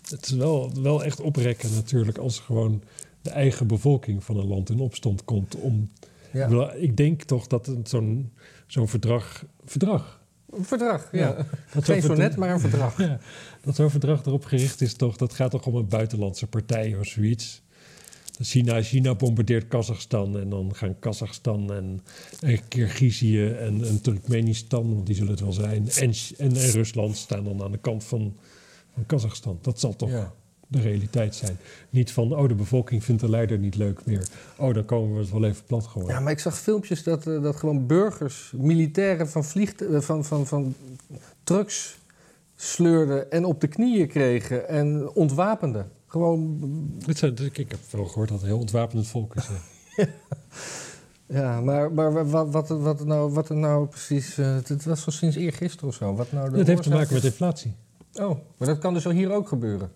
het is wel, wel echt oprekken natuurlijk als gewoon de eigen bevolking van een land in opstand komt om... Ja. Ik, bedoel, ik denk toch dat het zo'n zo'n verdrag... Verdrag? Een verdrag, ja. Ja. Dat Geen sonnet, verd- maar een verdrag. Ja, dat zo'n verdrag erop gericht is toch... Dat gaat toch om een buitenlandse partij of zoiets. China, China bombardeert Kazachstan en dan gaan Kazachstan en, en Kirgizië en, en Turkmenistan, want die zullen het wel zijn, en, en, en Rusland staan dan aan de kant van, van Kazachstan. Dat zal toch Ja. De realiteit zijn. Niet van, oh, de bevolking vindt de leider niet leuk meer. Oh, dan komen we het wel even plat gooien. Ja, maar ik zag filmpjes dat, eh, dat gewoon burgers, militairen van, vliegt, eh, van, van, van trucks sleurden en op de knieën kregen en ontwapenden. Gewoon, Dit zijn, ik heb wel gehoord dat het heel ontwapenend volk is. ja. ja, maar, maar wat, wat, wat, nou, wat er nou precies... eh, het was al sinds eergisteren of zo. Wat nou de Dat heeft te maken met inflatie. Oh, maar dat kan dus al hier ook gebeuren.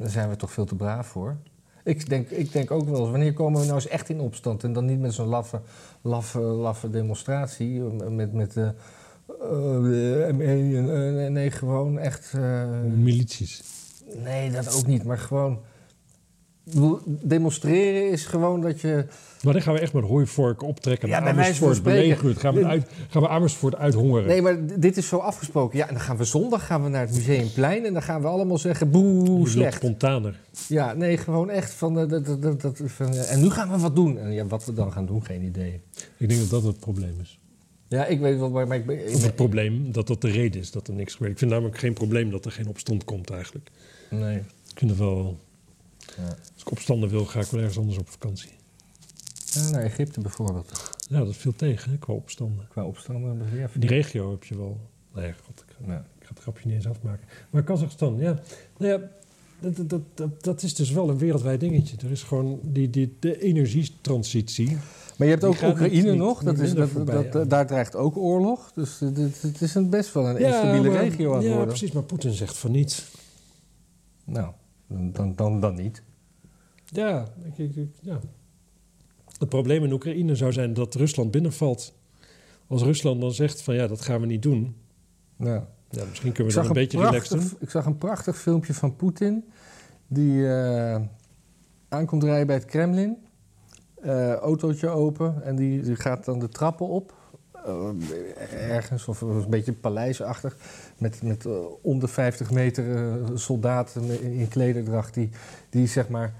Daar zijn we toch veel te braaf voor. Ik denk, ik denk ook wel eens, wanneer komen we nou eens echt in opstand? En dan niet met zo'n laffe, laffe, laffe demonstratie. eh, Met, met de eh, ME. en, eh, nee, gewoon echt... Milities. nee, dat ook niet. Maar gewoon... Demonstreren is gewoon dat je... Maar dan gaan we echt met hooivorken optrekken. Ja, bij Amersfoort belegeren. Gaan we, uit, gaan we Amersfoort uithongeren. Nee, maar dit is zo afgesproken. Ja, en dan gaan we zondag gaan we naar het Museumplein... en dan gaan we allemaal zeggen, boe, slecht. spontaner. Ja, nee, gewoon echt van, eh, dat, dat, dat, van eh, en nu gaan we wat doen. En ja, wat we dan gaan doen, geen idee. Ik denk dat dat het probleem is. Ja, ik weet wel, maar, ik ben... ik Of het probleem dat dat de reden is dat er niks gebeurt. Ik vind namelijk geen probleem dat er geen opstand komt eigenlijk. nee. Ik vind het wel... Ja. Als ik opstanden wil, ga ik wel ergens anders op vakantie. Ja, naar Egypte bijvoorbeeld. Ja, dat viel tegen hè, qua opstanden. Qua opstanden. Ja, Die regio heb je wel. Nee, god, ik, Ja. ik ga het grapje niet eens afmaken. Maar Kazachstan, ja. Nou ja, dat, dat, dat, dat is dus wel een wereldwijd dingetje. Er is gewoon die, die, de energietransitie. Maar je hebt ook Oekraïne nog. niet Dat is, voorbij, ja. daar dreigt ook oorlog. Dus het, is een best wel een instabiele regio aan het ja, worden. precies. Maar Poetin zegt van niet. Nou, dan, dan, dan niet. Ja, ik, ik- ja. Het probleem in Oekraïne zou zijn dat Rusland binnenvalt. Als Rusland dan zegt van ja, dat gaan we niet doen. Ja. Ja, misschien kunnen we dat een een beetje prachtig, doen. ik zag een prachtig filmpje van Poetin. Die eh, aankomt rijden bij het Kremlin. Eh, autootje open. En die, die gaat dan de trappen op. Eh, ergens, of een beetje paleisachtig. Met, met om de 50 meter soldaten in, in klederdracht. Die, die zeg maar...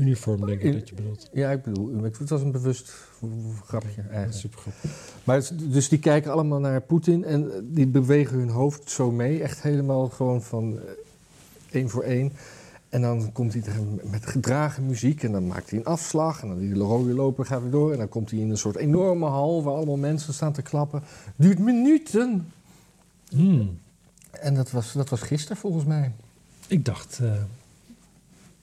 Uniform, denk ik dat je bedoelt. Ja, ik bedoel, het was een bewust grapje eigenlijk. super grappig. Maar dus die kijken allemaal naar Poetin en eh, die bewegen hun hoofd zo mee. Echt helemaal gewoon van eh, één voor één. En dan komt hij met gedragen muziek en dan maakt hij een afslag. En dan die rode loper gaat weer door. En dan komt hij in een soort enorme hal waar allemaal mensen staan te klappen. Duurt minuten. Hmm. En dat was, dat was gisteren volgens mij. Ik dacht, eh,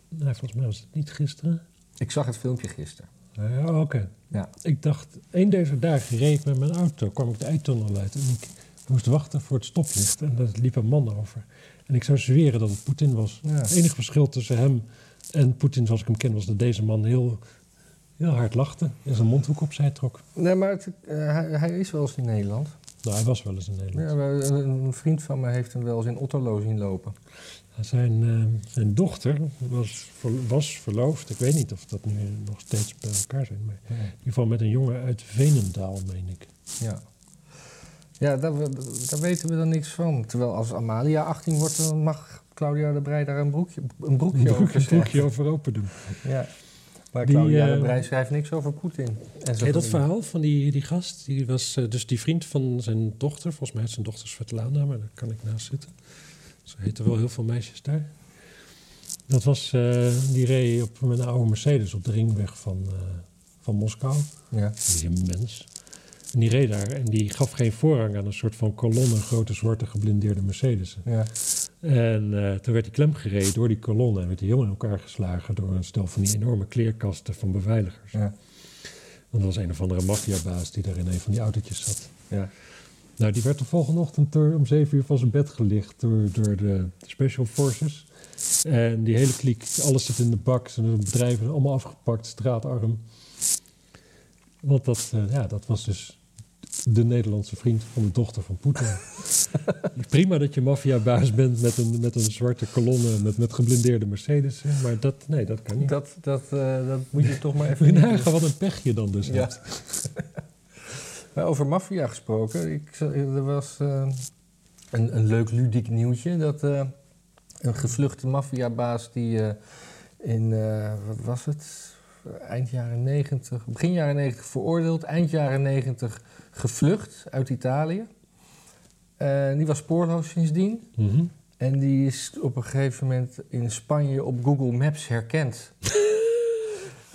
nou, volgens mij was het niet gisteren. Ik zag het filmpje gisteren. Ja, oké. Ja. Ik dacht, één deze dagen reed ik met mijn auto, kwam ik de eitunnel uit en ik moest wachten voor het stoplicht. En daar liep een man over. En ik zou zweren dat het Poetin was. Ja. Het enige verschil tussen hem en Poetin zoals ik hem ken, was dat deze man heel, heel hard lachte en zijn mondhoek opzij trok. Nee, maar het, eh, hij, hij is wel eens in Nederland. Nou, hij was wel eens in Nederland. Ja, een, een vriend van me heeft hem wel eens in Otterlo zien lopen. Zijn, eh, zijn dochter was, was verloofd. Ik weet niet of dat nu nog steeds bij elkaar zijn. Maar in ieder geval met een jongen uit Venendaal, meen ik. Ja, ja daar, daar weten we dan niks van. Terwijl als Amalia 18 wordt, dan mag Claudia de Breij daar een, broekje, een broekje Een over broekje, over open doen. Ja. Maar Die, Claudia de eh, Breij schrijft niks over Poetin. En dat verhaal van die, die gast? Die was eh, dus die vriend van zijn dochter. Volgens mij is zijn dochter Svetlana, maar daar kan ik naast zitten. Ze heten wel heel veel meisjes daar. Dat was, eh, die reed op, met een oude Mercedes op de ringweg van, eh, van Moskou. Ja. Die is een mens. En die reed daar en die gaf geen voorrang aan een soort van kolonne grote zwarte geblindeerde Mercedes. Ja. En eh, toen werd hij klem gereden door die kolonne en werd hij heel in elkaar geslagen door een stel van die enorme kleerkasten van beveiligers. Ja. Want er was een of andere maffiabaas die daar in een van die autootjes zat. Ja. Nou, die werd de volgende ochtend door, om zeven uur van zijn bed gelicht door, door de Special Forces. En die hele kliek, alles zit in de bak. Zijn bedrijven allemaal afgepakt, straatarm. Want dat, eh, ja, dat was dus de Nederlandse vriend van de dochter van Poetin. Prima dat je maffiabaas bent met een, met een zwarte kolonne met, met geblindeerde Mercedes. Maar dat, nee, dat kan niet. Dat, dat, eh, dat moet je toch maar even... Moet je nagaan wat een pech je dan dus Ja. hebt. Maar over maffia gesproken. Ik, er was eh, een, een leuk ludiek nieuwtje. Dat eh, een gevluchte maffiabaas die eh, in, eh, wat was het? Eind jaren 90, begin jaren 90 veroordeeld. Eind jaren 90 gevlucht uit Italië. Eh, die was spoorloos sindsdien. Mhm. En die is op een gegeven moment in Spanje op Google Maps herkend.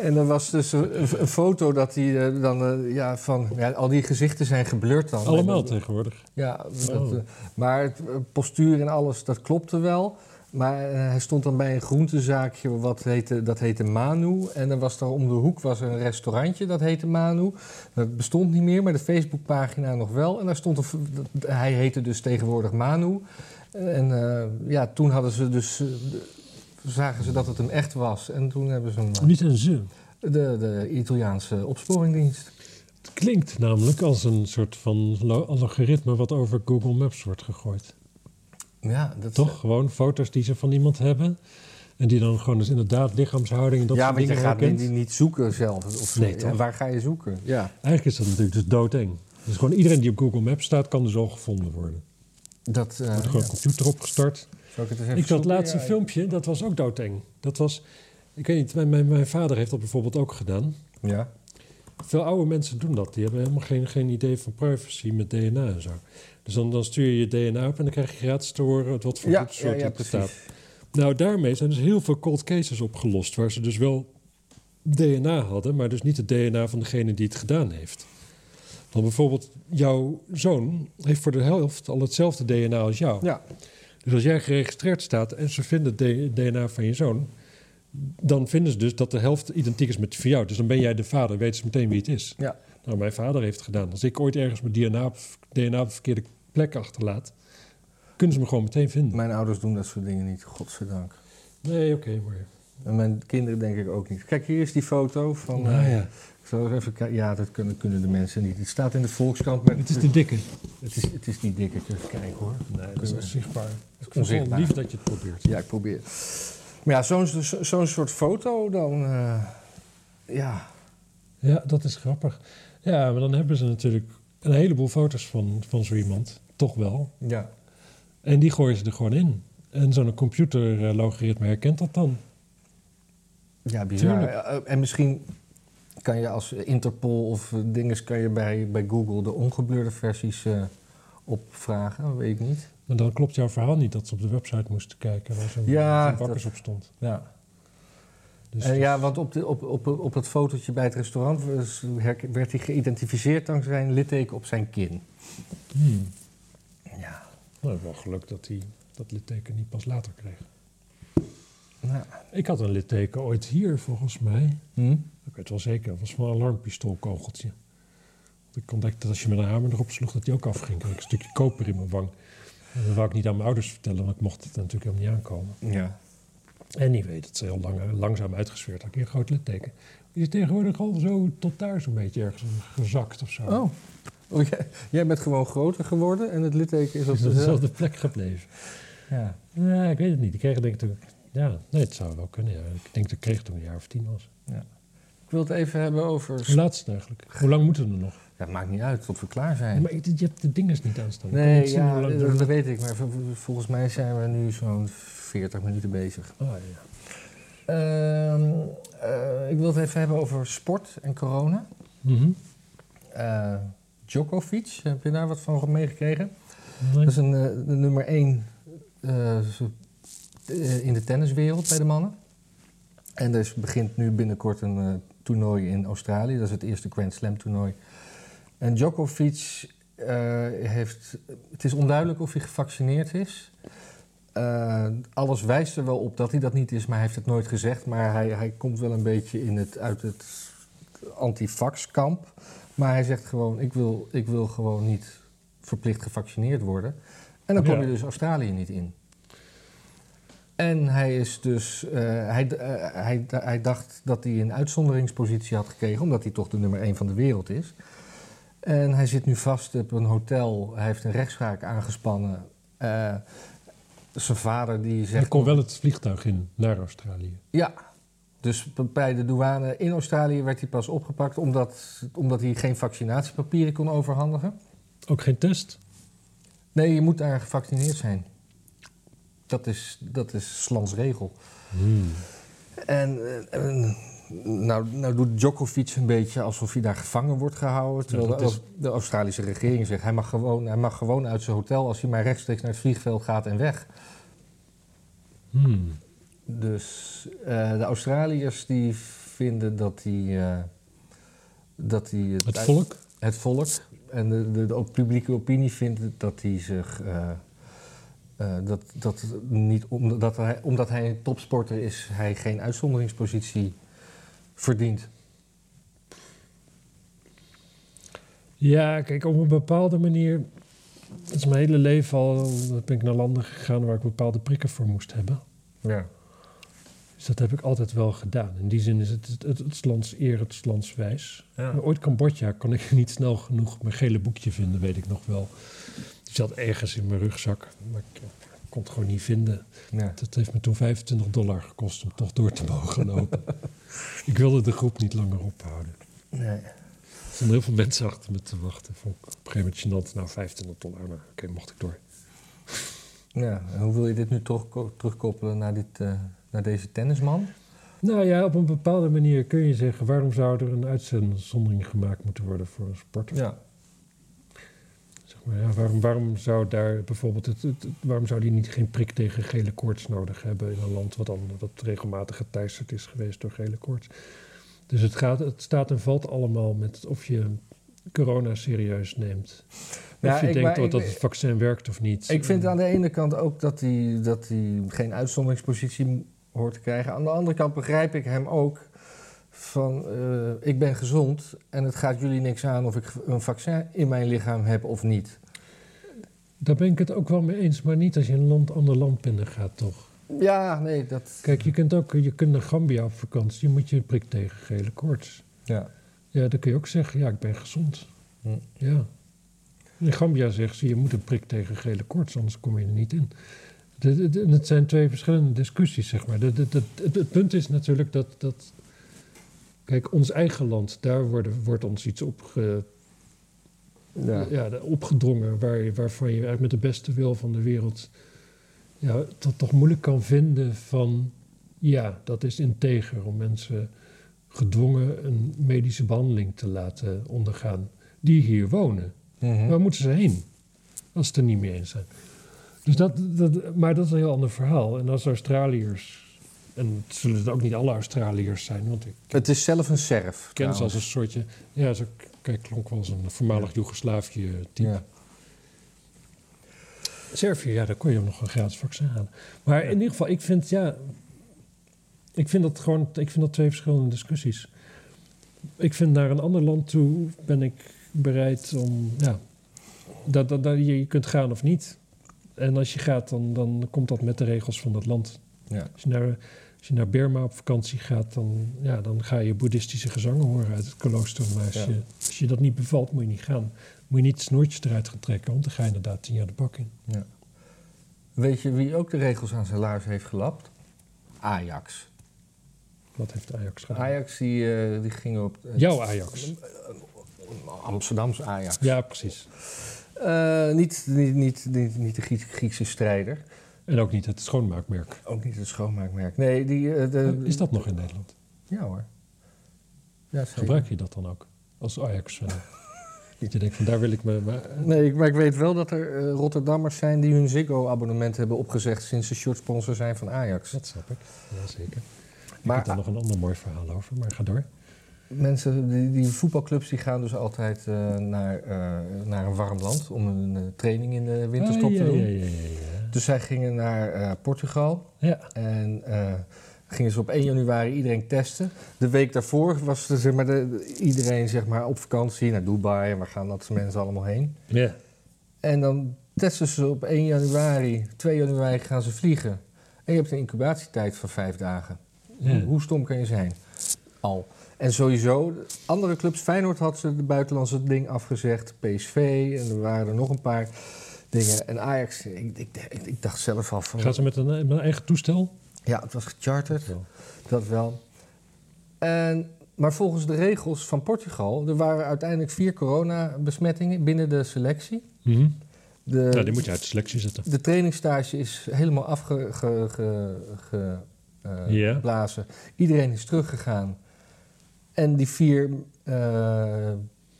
En er was dus een, een foto dat hij eh, dan eh, ja, van. Ja, al die gezichten zijn geblurred dan. Allemaal En, tegenwoordig. Ja, dat, Oh. eh, maar het postuur en alles, dat klopte wel. Maar hij stond dan bij een groentezaakje, wat heette, dat heette Manu. En dan was er om de hoek was er een restaurantje, dat heette Manu. Dat bestond niet meer, maar de Facebookpagina nog wel. En daar stond een, hij heette dus tegenwoordig Manu. En ja, toen hadden ze dus, zagen ze dat het hem echt was. En toen hebben ze hem, eh, Niet een ze. de, de Italiaanse opsporingdienst. Het klinkt namelijk als een soort van algoritme wat over Google Maps wordt gegooid. Ja, dat Toch? Gewoon foto's die ze van iemand hebben. En die dan gewoon dus inderdaad lichaamshouding en dat ja, soort want je dingen gaat herkent. niet, niet zoeken zelf. Of. Nee, toch? En waar ga je zoeken? Ja. Eigenlijk is dat natuurlijk dus doodeng. Dus gewoon iedereen die op Google Maps staat, kan dus al gevonden worden. Dat, eh, Er wordt gewoon ja. een computer opgestart. Zal ik het eens even Ik dat laatste Ja, filmpje, dat was ook doodeng. Dat was, ik weet niet, mijn, mijn, mijn vader heeft dat bijvoorbeeld ook gedaan. Ja. Veel oude mensen doen dat. Die hebben helemaal geen, geen idee van privacy met DNA en zo. Dus dan, dan stuur je je DNA op en dan krijg je gratis te horen wat voor Ja, ja, bloedsoort ja, het precies. staat. Nou, daarmee zijn dus heel veel cold cases opgelost... waar ze dus wel DNA hadden, maar dus niet het DNA van degene die het gedaan heeft. Want bijvoorbeeld, jouw zoon heeft voor de helft al hetzelfde DNA als jou. Ja. Dus als jij geregistreerd staat en ze vinden het DNA van je zoon, dan vinden ze dus dat de helft identiek is met van jou. Dus dan ben jij de vader, weten ze meteen wie het is. Ja. Nou, mijn vader heeft het gedaan. Als ik ooit ergens mijn DNA, op- DNA op de verkeerde plek achterlaat, kunnen ze me gewoon meteen vinden. Mijn ouders doen dat soort dingen niet, godzijdank. Nee, oké, maar. En mijn kinderen denk ik ook niet. Kijk, hier is die foto van... Nou eh, ja, ik zal even kijken. Ja, dat kunnen, kunnen de mensen niet. Het staat in de Volkskrant. Met, het is de dikke. het, is, het is die dikke. Even kijken hoor. Nee, dat is onzichtbaar. Ik vind het onzichtbaar. gewoon lief dat je het probeert. Ja, ik probeer. Maar ja, zo'n zo, zo'n soort foto dan... eh, ja, Ja, dat is grappig. Ja, maar dan hebben ze natuurlijk een heleboel foto's van, van zo iemand. Toch wel. ja. En die gooien ze er gewoon in. En zo'n computerlogaritme herkent dat dan. Ja, bizar. Tuurlijk. Eh, En misschien kan je als Interpol of eh, dinges... kan je bij, bij Google de ongebleurde versies eh, opvragen. Weet ik niet. Maar dan klopt jouw verhaal niet dat ze op de website moesten kijken waar zo'n Ja, bakkers op stond. Ja. Dus Eh, ja, want op, de, op, op, op het fotootje bij het restaurant was- werd hij geïdentificeerd dankzij een litteken op zijn kin. hmm. Ja. Nou, wel geluk dat hij dat litteken niet pas later kreeg. Nou. Ik had een litteken ooit hier, volgens mij. Hm? Ik weet wel zeker, dat was van een alarmpistoolkogeltje. Ik ontdekte dat als je met een hamer erop sloeg, dat die ook afging. Ik had een stukje koper in mijn wang. En dat wou ik niet aan mijn ouders vertellen, want ik mocht het natuurlijk helemaal niet aankomen. Ja. En die weet het is heel lang, langzaam uitgesfeerd. Had ik een groot litteken. Die is tegenwoordig al zo tot daar zo'n beetje ergens gezakt of zo. Oh. oh jij, jij bent gewoon groter geworden en het litteken is op is op dezelfde... plek gebleven. Ja. Ja, ik weet het niet. Ik kreeg denk ik toen... Ja, nee, het zou wel kunnen. Ja. Ik denk dat ik kreeg toen een jaar of tien was. Ik wil het even hebben over... Hoe laat is het eigenlijk? Hoe lang moeten we er nog? Ja, het maakt niet uit tot we klaar Ja, zijn. maar je hebt de dinges niet aanstaan. Nee, ja, dat, we- dat weet ik. Maar volgens mij zijn we nu zo'n 40 minuten bezig. Ah, ja. Ehm, eh, ik wil het even hebben over sport en corona. Mhm. Eh, Djokovic, heb je daar wat van meegekregen? Nee. Dat is een, eh, de nummer 1 in de tenniswereld bij de mannen. En er begint nu binnenkort een eh, toernooi in Australië. Dat is het eerste Grand Slam toernooi. En Djokovic eh, heeft... Het is onduidelijk of hij gevaccineerd is. Eh, alles wijst er wel op dat hij dat niet is, maar hij heeft het nooit gezegd. Maar hij, hij komt wel een beetje in het, uit het antivax-kamp. Maar hij zegt gewoon, ik wil, ik wil gewoon niet verplicht gevaccineerd worden. En dan kom Ja. je dus Australië niet in. En hij is dus, eh, hij, eh, hij, hij dacht dat hij een uitzonderingspositie had gekregen, omdat hij toch de nummer 1 van de wereld is. En hij zit nu vast op een hotel. Hij heeft een rechtszaak aangespannen. Eh, zijn vader die Hij zegt... kon wel het vliegtuig in naar Australië. Ja, dus bij de douane in Australië werd hij pas opgepakt omdat, omdat hij geen vaccinatiepapieren kon overhandigen. Ook geen test? Nee, je moet daar gevaccineerd zijn. Dat is, dat is Slans regel. Hmm. En eh, eh, nou, nou doet Djokovic een beetje alsof hij daar gevangen wordt gehouden. Terwijl de, is- de Australische regering zegt, hij mag, gewoon, hij mag gewoon uit zijn hotel als hij maar rechtstreeks naar het vliegveld gaat en weg. Hmm. Dus eh, de Australiërs die vinden dat hij... eh, dat hij Het volk? het volk en de, de, de publieke opinie vindt dat hij zich. Eh, dat, dat niet, omdat, hij, omdat hij een topsporter is, hij geen uitzonderingspositie verdient. Ja, kijk, op een bepaalde manier... Dat is mijn hele leven al... ben ik naar landen gegaan waar ik bepaalde prikken voor moest hebben. Ja. Dus dat heb ik altijd wel gedaan. In die zin is het het, het, het lands eer, het lands wijs. Ja. Maar ooit Cambodja kon ik niet snel genoeg mijn gele boekje vinden, weet ik nog wel. Die zat ergens in mijn rugzak, maar ik eh, kon het gewoon niet vinden. ja. Dat heeft me toen 25 dollar gekost om toch door te mogen lopen. ik wilde de groep niet langer ophouden. Nee. Er stonden heel veel mensen achter me te wachten. Vond ik op een gegeven moment gênant. Nou, 25 dollar, maar oké, mocht ik door. Ja. En hoe wil je dit nu toch terugkoppelen naar, dit, eh, naar deze tennisman? Nou ja, op een bepaalde manier kun je zeggen... waarom zou er een uitzondering gemaakt moeten worden voor een sport? Ja. Ja, waarom, waarom zou daar bijvoorbeeld het, waarom zou die niet geen prik tegen gele koorts nodig hebben in een land wat dan wat regelmatig geteisterd is geweest door gele koorts? Dus het, gaat, het staat en valt allemaal met of je corona serieus neemt. Ja, of je ik- denkt maar oh, ik- dat het vaccin werkt of niet. Ik vind aan de ene kant ook dat hij, dat hij geen uitzonderingspositie hoort te krijgen. Aan de andere kant begrijp ik hem ook van... eh, ik ben gezond en het gaat jullie niks aan of ik een vaccin in mijn lichaam heb of niet. Daar ben ik het ook wel mee eens, maar niet als je een land, ander land binnen gaat, toch? Ja, nee, dat... Kijk, je kunt ook je kunt naar Gambia op vakantie, je moet je een prik tegen gele koorts. Ja. Ja, dan kun je ook zeggen, ja, ik ben gezond. Hm. Ja. In Gambia zegt ze, je moet een prik tegen gele koorts, anders kom je er niet in. De- de- de- en het zijn twee verschillende discussies, zeg maar. Het punt is natuurlijk dat, dat... Kijk, ons eigen land, daar worden, wordt ons iets Ja. ja. opgedrongen... Waar, waarvan je eigenlijk met de beste wil van de wereld... Ja, dat toch moeilijk kan vinden van... Ja, dat is integer om mensen gedwongen een medische behandeling te laten ondergaan. Die hier wonen. Mhm. Waar moeten ze heen? Als ze het er niet mee eens zijn. Dus dat, dat, maar dat is een heel ander verhaal. En als Australiërs... En het zullen het ook niet alle Australiërs zijn. Want ik Het is zelf een serf. ken ze als een soortje... Ja, zo kijk, klonk wel als een voormalig Joegoslavië-type. Ja. Servië, ja, daar kon je nog een gratis vaccin halen. Maar in ieder geval, ik vind, ja... Ik vind dat gewoon... Ik vind dat twee verschillende discussies. Ik vind naar een ander land toe ben ik bereid om... Ja, dat, dat, dat je, je kunt gaan of niet. En als je gaat, dan, dan komt dat met de regels van dat land. Ja. Als je naar, als je naar Burma op vakantie gaat, dan, ja, dan ga je boeddhistische gezangen horen uit het klooster. Maar als, Ja. je, als je dat niet bevalt, moet je niet gaan. Moet je niet het snoertjes eruit gaan trekken, want dan ga je inderdaad tien jaar de bak in. Ja. Weet je wie ook de regels aan zijn laars heeft gelapt? Ajax. Wat heeft Ajax gedaan? Ajax die, eh, die ging op... het- Jouw Ajax. Amsterdamse Ajax. Ja, precies. Eh, niet, niet, niet, niet, niet de Griek- Griekse strijder. En ook niet het schoonmaakmerk. Ook niet het schoonmaakmerk. Nee, die... eh, de, Is dat nog in Nederland? Ja hoor. Ja. Gebruik je dat dan ook als Ajax? fan dat je denkt van daar wil ik me... Maar, Nee, maar ik weet wel dat er eh, Rotterdammers zijn die hun Ziggo-abonnement hebben opgezegd sinds ze shortsponsor zijn van Ajax. dat snap ik. Ja, zeker. Ik Maar- heb daar nog een ander mooi verhaal over, maar ga door. Mensen, die, die voetbalclubs die gaan dus altijd eh, naar, eh, naar een warm land om een eh, training in de winterstop Ah, ja, te doen. Ja, ja, ja, ja. Dus zij gingen naar eh, Portugal ja. en eh, gingen ze op 1 januari iedereen testen. De week daarvoor was er, zeg maar, de, iedereen zeg maar, op vakantie naar Dubai en waar gaan dat mensen allemaal heen. ja. En dan testen ze op 1 januari, 2 januari gaan ze vliegen. En je hebt een incubatietijd van vijf dagen. Ja. Hoe stom kan je zijn? Al. En sowieso, andere clubs, Feyenoord had ze de buitenlandse ding afgezegd, PSV en er waren er nog een paar dingen. En Ajax, ik, ik, ik, ik dacht zelf al van... Gaan ze met een, met een eigen toestel? Ja, het was gecharterd, dat wel. En, maar volgens de regels van Portugal, er waren uiteindelijk vier coronabesmettingen binnen de selectie. Mhm. De, Nou, die moet je uit de selectie zetten. de trainingstage is helemaal afgeblazen. Ge, ge, eh, Ja. Iedereen is teruggegaan. En die vier eh,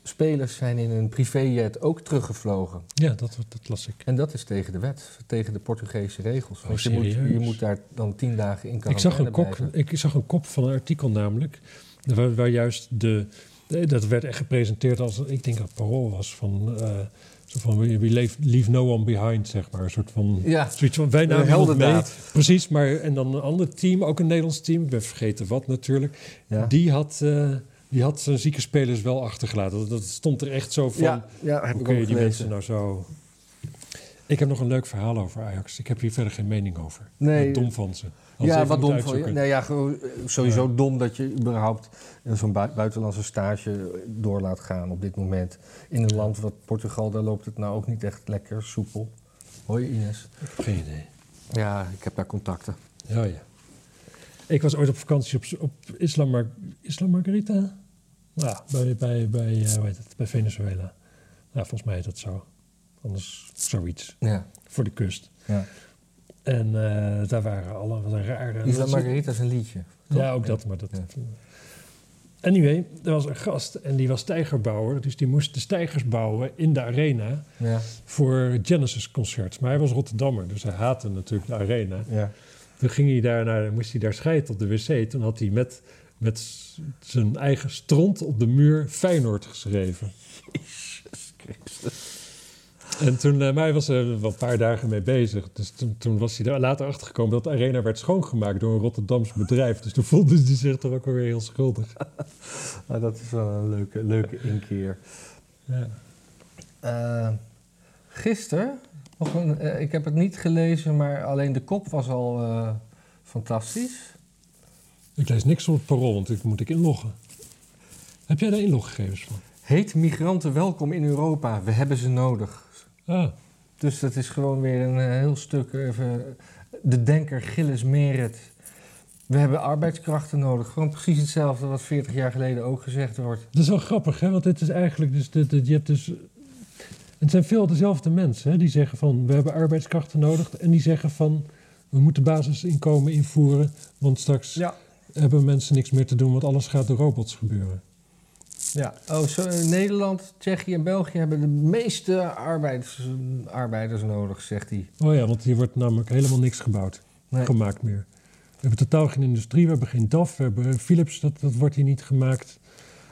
spelers zijn in een privéjet ook teruggevlogen. Ja, dat, dat las ik. En dat is tegen de wet, tegen de Portugese regels. Oh, je, moet, je moet daar dan tien dagen in Ik quarantaine zag, een kop, ik zag een kop van een artikel namelijk, waar, waar juist de, eh, dat werd echt gepresenteerd als, ik denk dat het parool was van, eh, zo van we, leave, leave no one behind, zeg maar. Een soort van, Ja, zoiets van, wij namen mee. Precies, maar en dan een ander team, ook een Nederlands team, ik ben vergeten wat natuurlijk, ja. die had... eh, die had zijn zieke spelers wel achtergelaten. Dat, dat stond er echt zo van. ja, ja, heb Hoe ik kun je ook die mensen nou zo... Ik heb nog een leuk verhaal over Ajax. Ik heb hier verder geen mening over. Nee. Wat dom van ze. Als Ja, wat dom van je. Nee, ja, eh, sowieso dom dat je überhaupt eh, zo'n bui- buitenlandse stage door laat gaan op dit moment. In een land wat Portugal, daar loopt het nou ook niet echt lekker soepel. Hoi Ines. Geen idee. Ja, ik heb daar contacten. Ja, ja. Ik was ooit op vakantie op, op Isla, Mar Isla Margarita. Ja, bij, bij, bij, eh, hoe heet het? bij Venezuela. Ja, volgens mij heet dat zo. Anders zoiets. Ja, Voor de kust. ja. En eh, daar waren alle wat een rare... Isla Margarita is een liedje. toch? Ja, ook dat, maar dat... Ja. Anyway, er was een gast en die was stijgerbouwer. Dus die moest de stijgers bouwen in de arena Ja, voor Genesis concerts. Maar hij was Rotterdammer, dus hij haatte natuurlijk de arena. ja. Toen ging hij daar naar, moest hij daar scheiden op de wc. Toen had hij met, met zijn eigen stront op de muur Feyenoord geschreven. Jezus Christus. En toen, maar hij was er wel een paar dagen mee bezig. Dus toen, toen was hij er later achter gekomen dat de arena werd schoongemaakt door een Rotterdams bedrijf. Dus toen voelde hij zich toch ook alweer heel schuldig. Nou, dat is wel een leuke, leuke inkeer. Ja. Eh gisteren, nog een, eh, ik heb het niet gelezen, maar alleen de kop was al fantastisch. Ik lees niks op het parool, want ik moet ik inloggen. Heb jij daar inloggegevens van? Heet migranten welkom in Europa, we hebben ze nodig. Ah, Dus dat is gewoon weer een eh, heel stuk even de denker Gilles Meret. We hebben arbeidskrachten nodig. Gewoon precies hetzelfde wat 40 jaar geleden ook gezegd wordt. dat is wel grappig, hè? Want dit is eigenlijk dus, dit, dit- je hebt dus... Het zijn veel dezelfde mensen, hè? Die zeggen van, we hebben arbeidskrachten nodig. En die zeggen van, we moeten basisinkomen invoeren. Want straks Ja. Hebben mensen niks meer te doen, want alles gaat door robots gebeuren. ja. Oh, zo, eh, Nederland, Tsjechië en België hebben de meeste arbeids, arbeiders nodig, zegt hij. Oh ja, want hier wordt namelijk helemaal niks gebouwd, Nee. gemaakt meer. We hebben totaal geen industrie, we hebben geen DAF, we hebben Philips, dat, dat wordt hier niet gemaakt.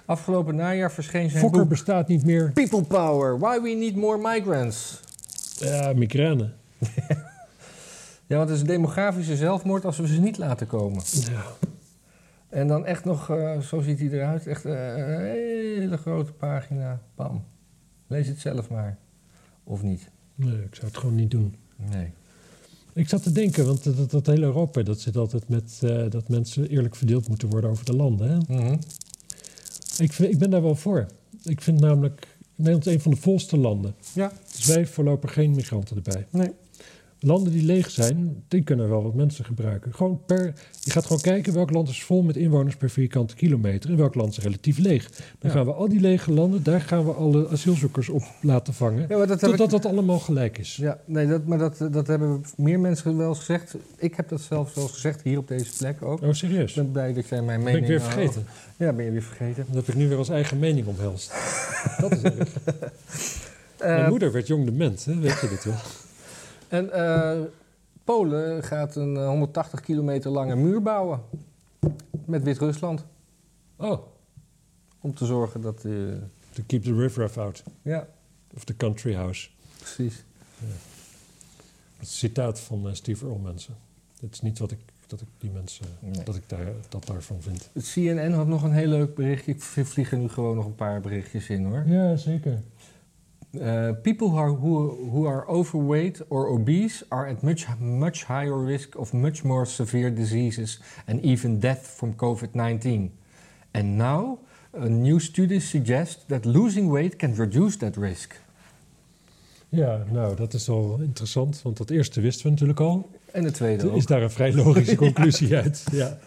Afgelopen najaar verscheen zijn Fokker boek bestaat niet meer. People Power, Why We Need More Migrants. Ja, migraine. Ja, want het is demografische zelfmoord als we ze niet laten komen. Ja. En dan echt nog, eh, zo ziet hij eruit, echt een hele grote pagina. Pam. Lees het zelf maar. Of niet. Nee, ik zou het gewoon niet doen. Nee. Ik zat te denken, want dat, dat, hele Europa, dat zit altijd met eh, dat mensen eerlijk verdeeld moeten worden over de landen. Hè? Mhm. Ik, ik ben daar wel voor. Ik vind namelijk Nederland een van de volste landen. Ja. Dus wij voorlopig geen migranten erbij. Nee. Landen die leeg zijn, die kunnen wel wat mensen gebruiken. Gewoon per, je gaat gewoon kijken welk land is vol met inwoners per vierkante kilometer en welk land is relatief leeg. Dan Ja. gaan we al die lege landen, daar gaan we alle asielzoekers op laten vangen. Ja, dat Totdat ik... dat allemaal gelijk is. Ja, nee, dat, maar dat, dat hebben meer mensen wel eens gezegd. Ik heb dat zelf wel eens gezegd, hier op deze plek ook. Oh, serieus? Ik ben blij dat jij mijn ben mening... ik weer eh, vergeten. Ja, ben je weer vergeten. Dat heb ik nu weer als eigen mening omhelst. dat is erg. Eh, Mijn moeder werd jong dement, hè? weet je dit wel? En eh, Polen gaat een eh, 180 kilometer lange muur bouwen. Met Wit-Rusland. Oh, Om te zorgen dat... eh, to keep the riffraff out. ja, Of the country house. precies. Een citaat van eh, Steve Earle mensen. Dit is niet wat ik, dat ik die mensen, Nee. dat ik daar, dat daarvan vind. Het CNN had nog een heel leuk berichtje. Ik vlieg er nu gewoon nog een paar berichtjes in hoor. Ja, zeker. Uh, people who are, who, who are overweight or obese are at much, much higher risk of much more severe diseases and even death from COVID-19. And now, a new study suggests that losing weight can reduce that risk. Ja, nou, dat is al interessant, want dat eerste wisten we natuurlijk al. En de tweede ook. is daar een vrij logische conclusie uit. Ja,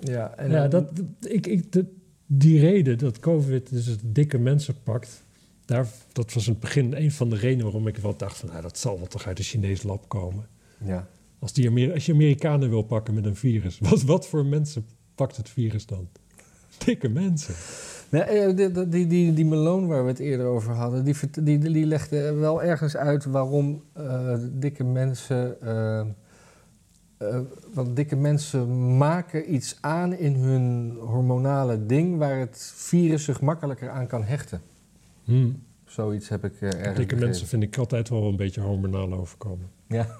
Ja, en ja dat, ik, ik, de- die reden dat COVID dus het dikke mensen pakt, daar, dat was in het begin een van de redenen waarom ik wel dacht van, nou, dat zal wel toch uit een Chinees lab komen. ja. Als, die Amer- als je Amerikanen wil pakken met een virus, wat, wat voor mensen pakt het virus dan? Dikke mensen. Nee, eh, die, die, die, die, Malone waar we het eerder over hadden, die, die, die legde wel ergens uit waarom eh, dikke mensen. eh, want dikke mensen maken iets aan in hun hormonale ding waar het virus zich makkelijker aan kan hechten. Hm. Zoiets heb ik eh, ergens Dikke mensen vind ik altijd wel een beetje hormonaal overkomen. Ja.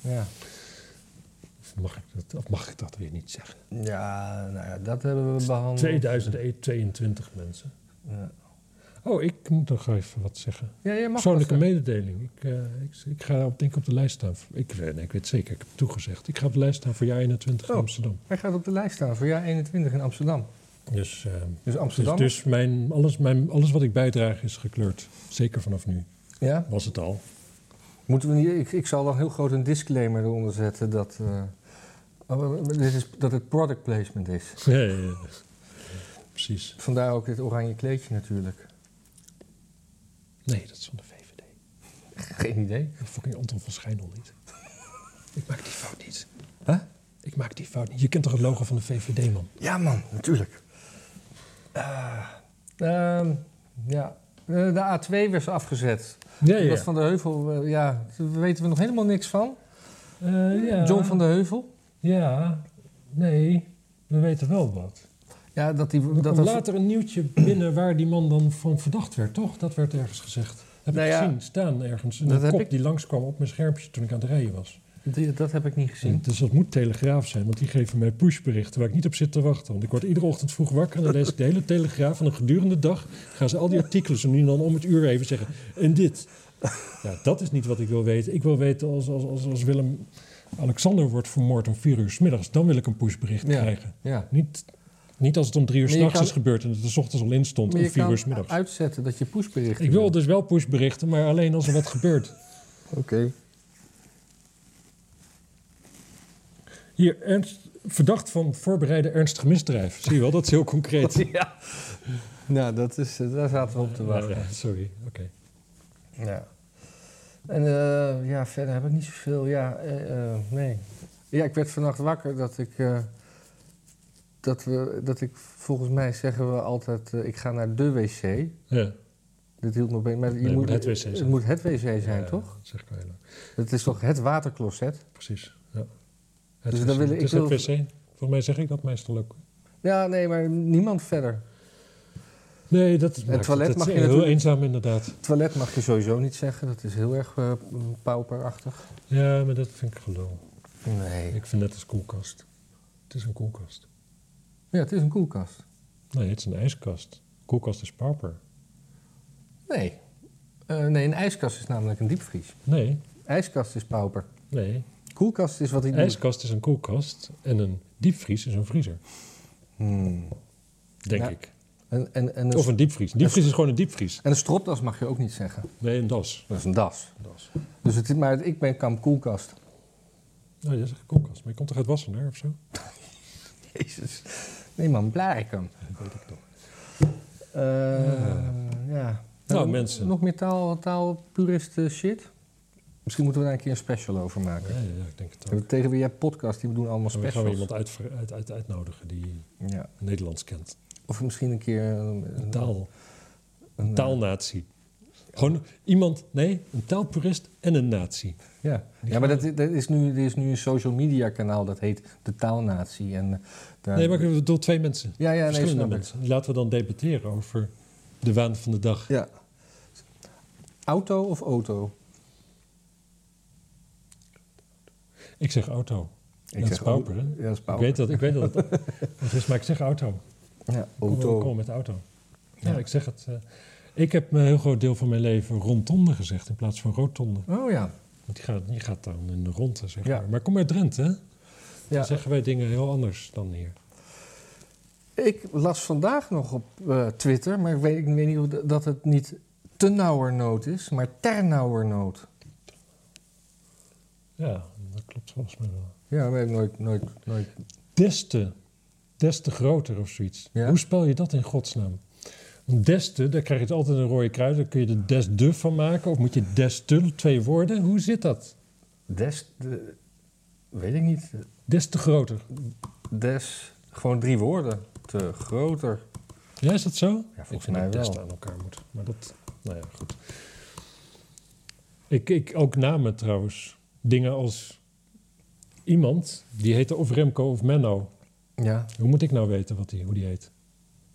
Ja. Of mag ik dat, of mag ik dat weer niet zeggen? ja, nou ja, dat hebben we behandeld. 2022 mensen. Ja, Oh, ik moet nog even wat zeggen. ja je mag Persoonlijke mededeling. Ik, eh, ik, ik ga op, denk ik op de lijst staan. Ik, eh, nee, ik weet zeker, ik heb het toegezegd. Ik ga op de lijst staan voor jaar 21 in Oh. Amsterdam. Hij gaat op de lijst staan voor jaar 21 in Amsterdam. Dus, eh, Dus Amsterdam. dus mijn, alles, mijn, alles wat ik bijdraag is gekleurd. Zeker vanaf nu. ja? Was het al. Moeten we niet, ik, ik zal dan heel groot een disclaimer eronder zetten dat, eh, oh, dit is, dat het product placement is. Ja, ja, ja. Precies. Vandaar ook dit oranje kleedje natuurlijk. Nee, dat is van de VVD. Geen idee. Fucking Anton van Schijndel niet. Ik maak die fout niet. Huh? Ik maak die fout niet. Je kent toch het logo van de VVD, man? Ja man, natuurlijk. Ehm, ja, Eh, de A2 werd afgezet. Ja, Dat van de Heuvel, eh, ja, daar weten we nog helemaal niks van. Ja. John van de Heuvel. Ja, nee. We weten wel wat. Ja, dat die... Er Dat was- later een nieuwtje binnen waar die man dan van verdacht werd, toch? Dat werd ergens gezegd. Heb Nou ik ja, gezien, staan ergens. Een dat heb kop ik- die langskwam op mijn schermpje toen ik aan het rijden was. Die- dat heb ik niet gezien. Dus dat moet Telegraaf zijn, want die geven mij pushberichten waar ik niet op zit te wachten. Want ik word iedere ochtend vroeg wakker en dan lees ik de hele Telegraaf. En een gedurende dag gaan ze al die artikelen zo nu en dan om het uur even zeggen. En dit. Ja, dat is niet wat ik wil weten. Ik wil weten als, als, als, als Willem Alexander wordt vermoord om vier uur 's middags. Dan wil ik een pushbericht Ja. krijgen. Ja. Niet, niet als het om drie uur s'nachts is gebeurd en het er 's ochtends al in stond om vier kan uur 's middags. uitzetten dat je pushberichten Ik wil wil. dus wel pushberichten, maar alleen als er wat gebeurt. Oké. Hier, ernst, verdacht van voorbereide ernstig misdrijf. Zie je wel, dat is heel concreet. Ja. Nou, dat is, eh, daar zaten we op te wachten. Ja, sorry, oké. Ja. En eh, ja, verder heb ik niet zoveel. Ja, eh, nee. Ja, ik werd vannacht wakker dat ik. dat, we, dat ik, volgens mij zeggen we altijd, ik ga naar de wc. Ja. Dit hield me bij. Maar je Nee, moet het wc zijn. Het moet het wc zijn, Ja, toch? Dat zeg ik wel. Het is toch het watercloset? Precies. Het Dus is, dan wil ik- het is ik het wil- wc. Volgens mij zeg ik dat meestal ook. Ja, nee, maar niemand verder. Nee, dat maakt toilet het, mag het je heel eenzaam inderdaad. Het toilet mag je sowieso niet zeggen, dat is heel erg eh, pauperachtig. Ja, maar dat vind ik gelul. Nee. Ik vind net als koelkast. Het is een koelkast. Ja, het is een koelkast. Nee, het is een ijskast. Koelkast is pauper. Nee. Eh, nee, een ijskast is namelijk een diepvries. Nee, IJskast is pauper. nee. Koelkast is wat hij Een doet. ijskast is een koelkast en een diepvries is een vriezer. Hmm. Denk Ja. ik. En, en, en, een, Of een diepvries. Een diepvries is gewoon een diepvries. en een stropdas mag je ook niet zeggen. Nee, een das. Dat is een das. das. Dus het, maar ik ben kamp koelkast. Nou, jij zegt koelkast. Maar je komt toch uit Wassenaar of zo? Jezus. Nee man, Blarikum. Dat weet ik toch. Eh ja. Nou, mensen. Nog meer taal, taalpurist shit? Misschien moeten we daar een keer een special over maken. Ja, ja, ja, ik denk het We ook. Tegen wie jij podcast, die doen allemaal En we gaan specials. iemand uit, uit, uit, uitnodigen die Ja. Nederlands kent. Of misschien een keer... Een taal. een, eh, taalnatie. Gewoon iemand, nee, een taalpurist en een natie. Ja, Die ja maar dat, dat is nu, er is nu een social media kanaal dat heet De Taalnatie. En, eh, daar, Nee, maar ik bedoel twee mensen. Ja, ja, verschillende ik. mensen. Die Laten we dan debatteren over de waan van de dag. Ja. Auto of auto? Ik zeg auto. Ik dat is pauper, hè? Ja, dat is Ik pauper. weet dat, ik weet dat het het is, maar ik zeg auto. Ja, auto. kom met auto. Ja, Ja. ik zeg het. eh, ik heb een heel groot deel van mijn leven rondonde gezegd in plaats van rotonde. Oh ja. Want die gaat, die gaat dan in de ronde, zeg Ja. maar. Maar kom uit Drenthe, hè? ja. Dan zeggen wij dingen heel anders dan hier. Ik las vandaag nog op eh, Twitter, maar ik weet, ik weet niet of dat- het niet Ternauwernood is, maar Ternauwernood. Ja, dat klopt volgens mij wel. Ja, maar ik nooit, nooit, nooit... Des te, des te groter of zoiets. Ja? Hoe spel je dat in godsnaam? Want des te, daar krijg je altijd een rode kruis. Dan kun je er des de van maken. Of moet je des te, twee woorden. Hoe zit dat? Des, de, weet ik niet. Des te groter. Des, gewoon drie woorden. Te groter. Ja, is dat zo? volgens ik vind mij dat des wel. te aan elkaar moet. Maar dat, nou ja, goed. Ik, ik ook namen trouwens. Dingen als iemand, die heette of Remco of Menno. Ja, Hoe moet ik nou weten wat die, hoe die heet?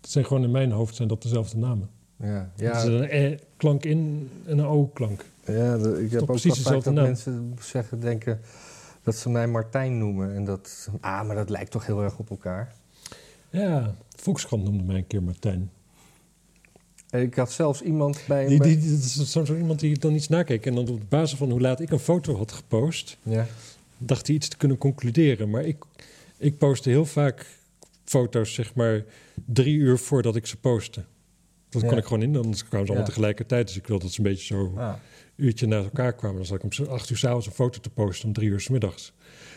Dat zijn gewoon in mijn hoofd zijn dat dezelfde namen. ja. Ja. Er zit een E-klank in en een O-klank. Ja, de- ik heb ook precies vaak dat naam. mensen zeggen, denken dat ze mij Martijn noemen. En dat, ah, maar dat lijkt toch heel erg op elkaar. Ja, Volkskrant noemde mij een keer Martijn. Ik had zelfs iemand bij... Die, bij- die, die- dat is zo iemand die dan iets nakeek. En dan op basis van hoe laat ik een foto had gepost, ja, dacht hij iets te kunnen concluderen. Maar ik, ik postte heel vaak foto's, zeg maar, drie uur voordat ik ze postte. Dat kon ik gewoon in, dan kwamen ze allemaal Ja. tegelijkertijd. Dus ik wilde dat ze een beetje zo ah, een uurtje naast elkaar kwamen. Dan zat ik om zo acht uur s'avonds een foto te posten om drie uur s middags.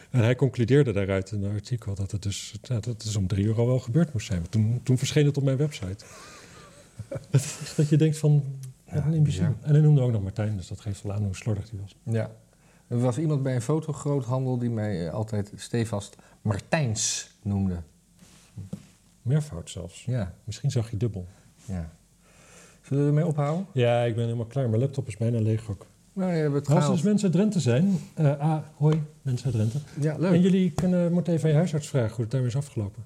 En hij concludeerde daaruit in een artikel dat het dus dat het dus om drie uur al wel gebeurd moest zijn. Want Toen, toen verscheen het op mijn website. dat, is je denkt van, wat Ja, bizar. En hij noemde ook nog Martijn, dus dat geeft wel aan hoe slordig hij was. ja. Er was iemand bij een fotogroothandel die mij eh, altijd stevast Martijns noemde. Meervoud zelfs. Ja, Misschien zag je dubbel. ja. Zullen we ermee ophouden? Ja, ik ben helemaal klaar. Mijn laptop is bijna leeg ook. Nou, je hebt het Als dus mensen uit Drenthe zijn, eh ah, hoi, mensen uit Drenthe. Ja, En leuk. jullie kunnen, moeten even aan je huisarts vragen hoe het daarmee is afgelopen.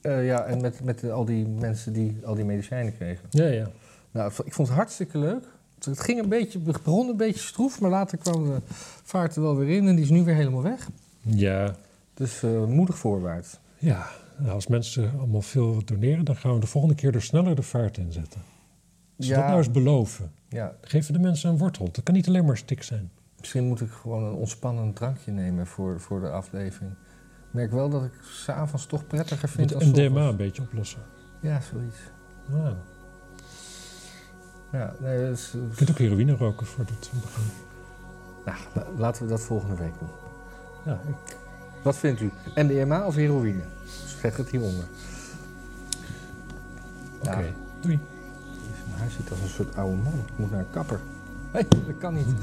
Eh, ja, en met, met al die mensen die al die medicijnen kregen. Ja, ja. Nou, ik vond het hartstikke leuk. Het ging een beetje, begon een beetje stroef, maar later kwam de vaart er wel weer in en die is nu weer helemaal weg. Ja, Dus eh, moedig voorwaarts. ja. Nou, als mensen allemaal veel doneren, dan gaan we de volgende keer er sneller de vaart in zetten. Als ze dat nou eens beloven. ja, geven de mensen een wortel. Dat kan niet alleen maar stik zijn. misschien moet ik gewoon een ontspannend drankje nemen voor, voor de aflevering. Ik merk wel dat ik s'avonds toch prettiger vind Met als 's MDMA ochtends. een beetje oplossen. Ja, zoiets. Ah. Ja, nee, dus, Je kunt ook heroïne roken voordat we beginnen. nou, la- laten we dat volgende week doen. Ja, ik, Wat vindt u? MDMA of heroïne? Zeg het hieronder. Oké, Ja. doei. Hij ziet als een soort oude man. Ik moet naar een kapper. Hé, dat kan niet.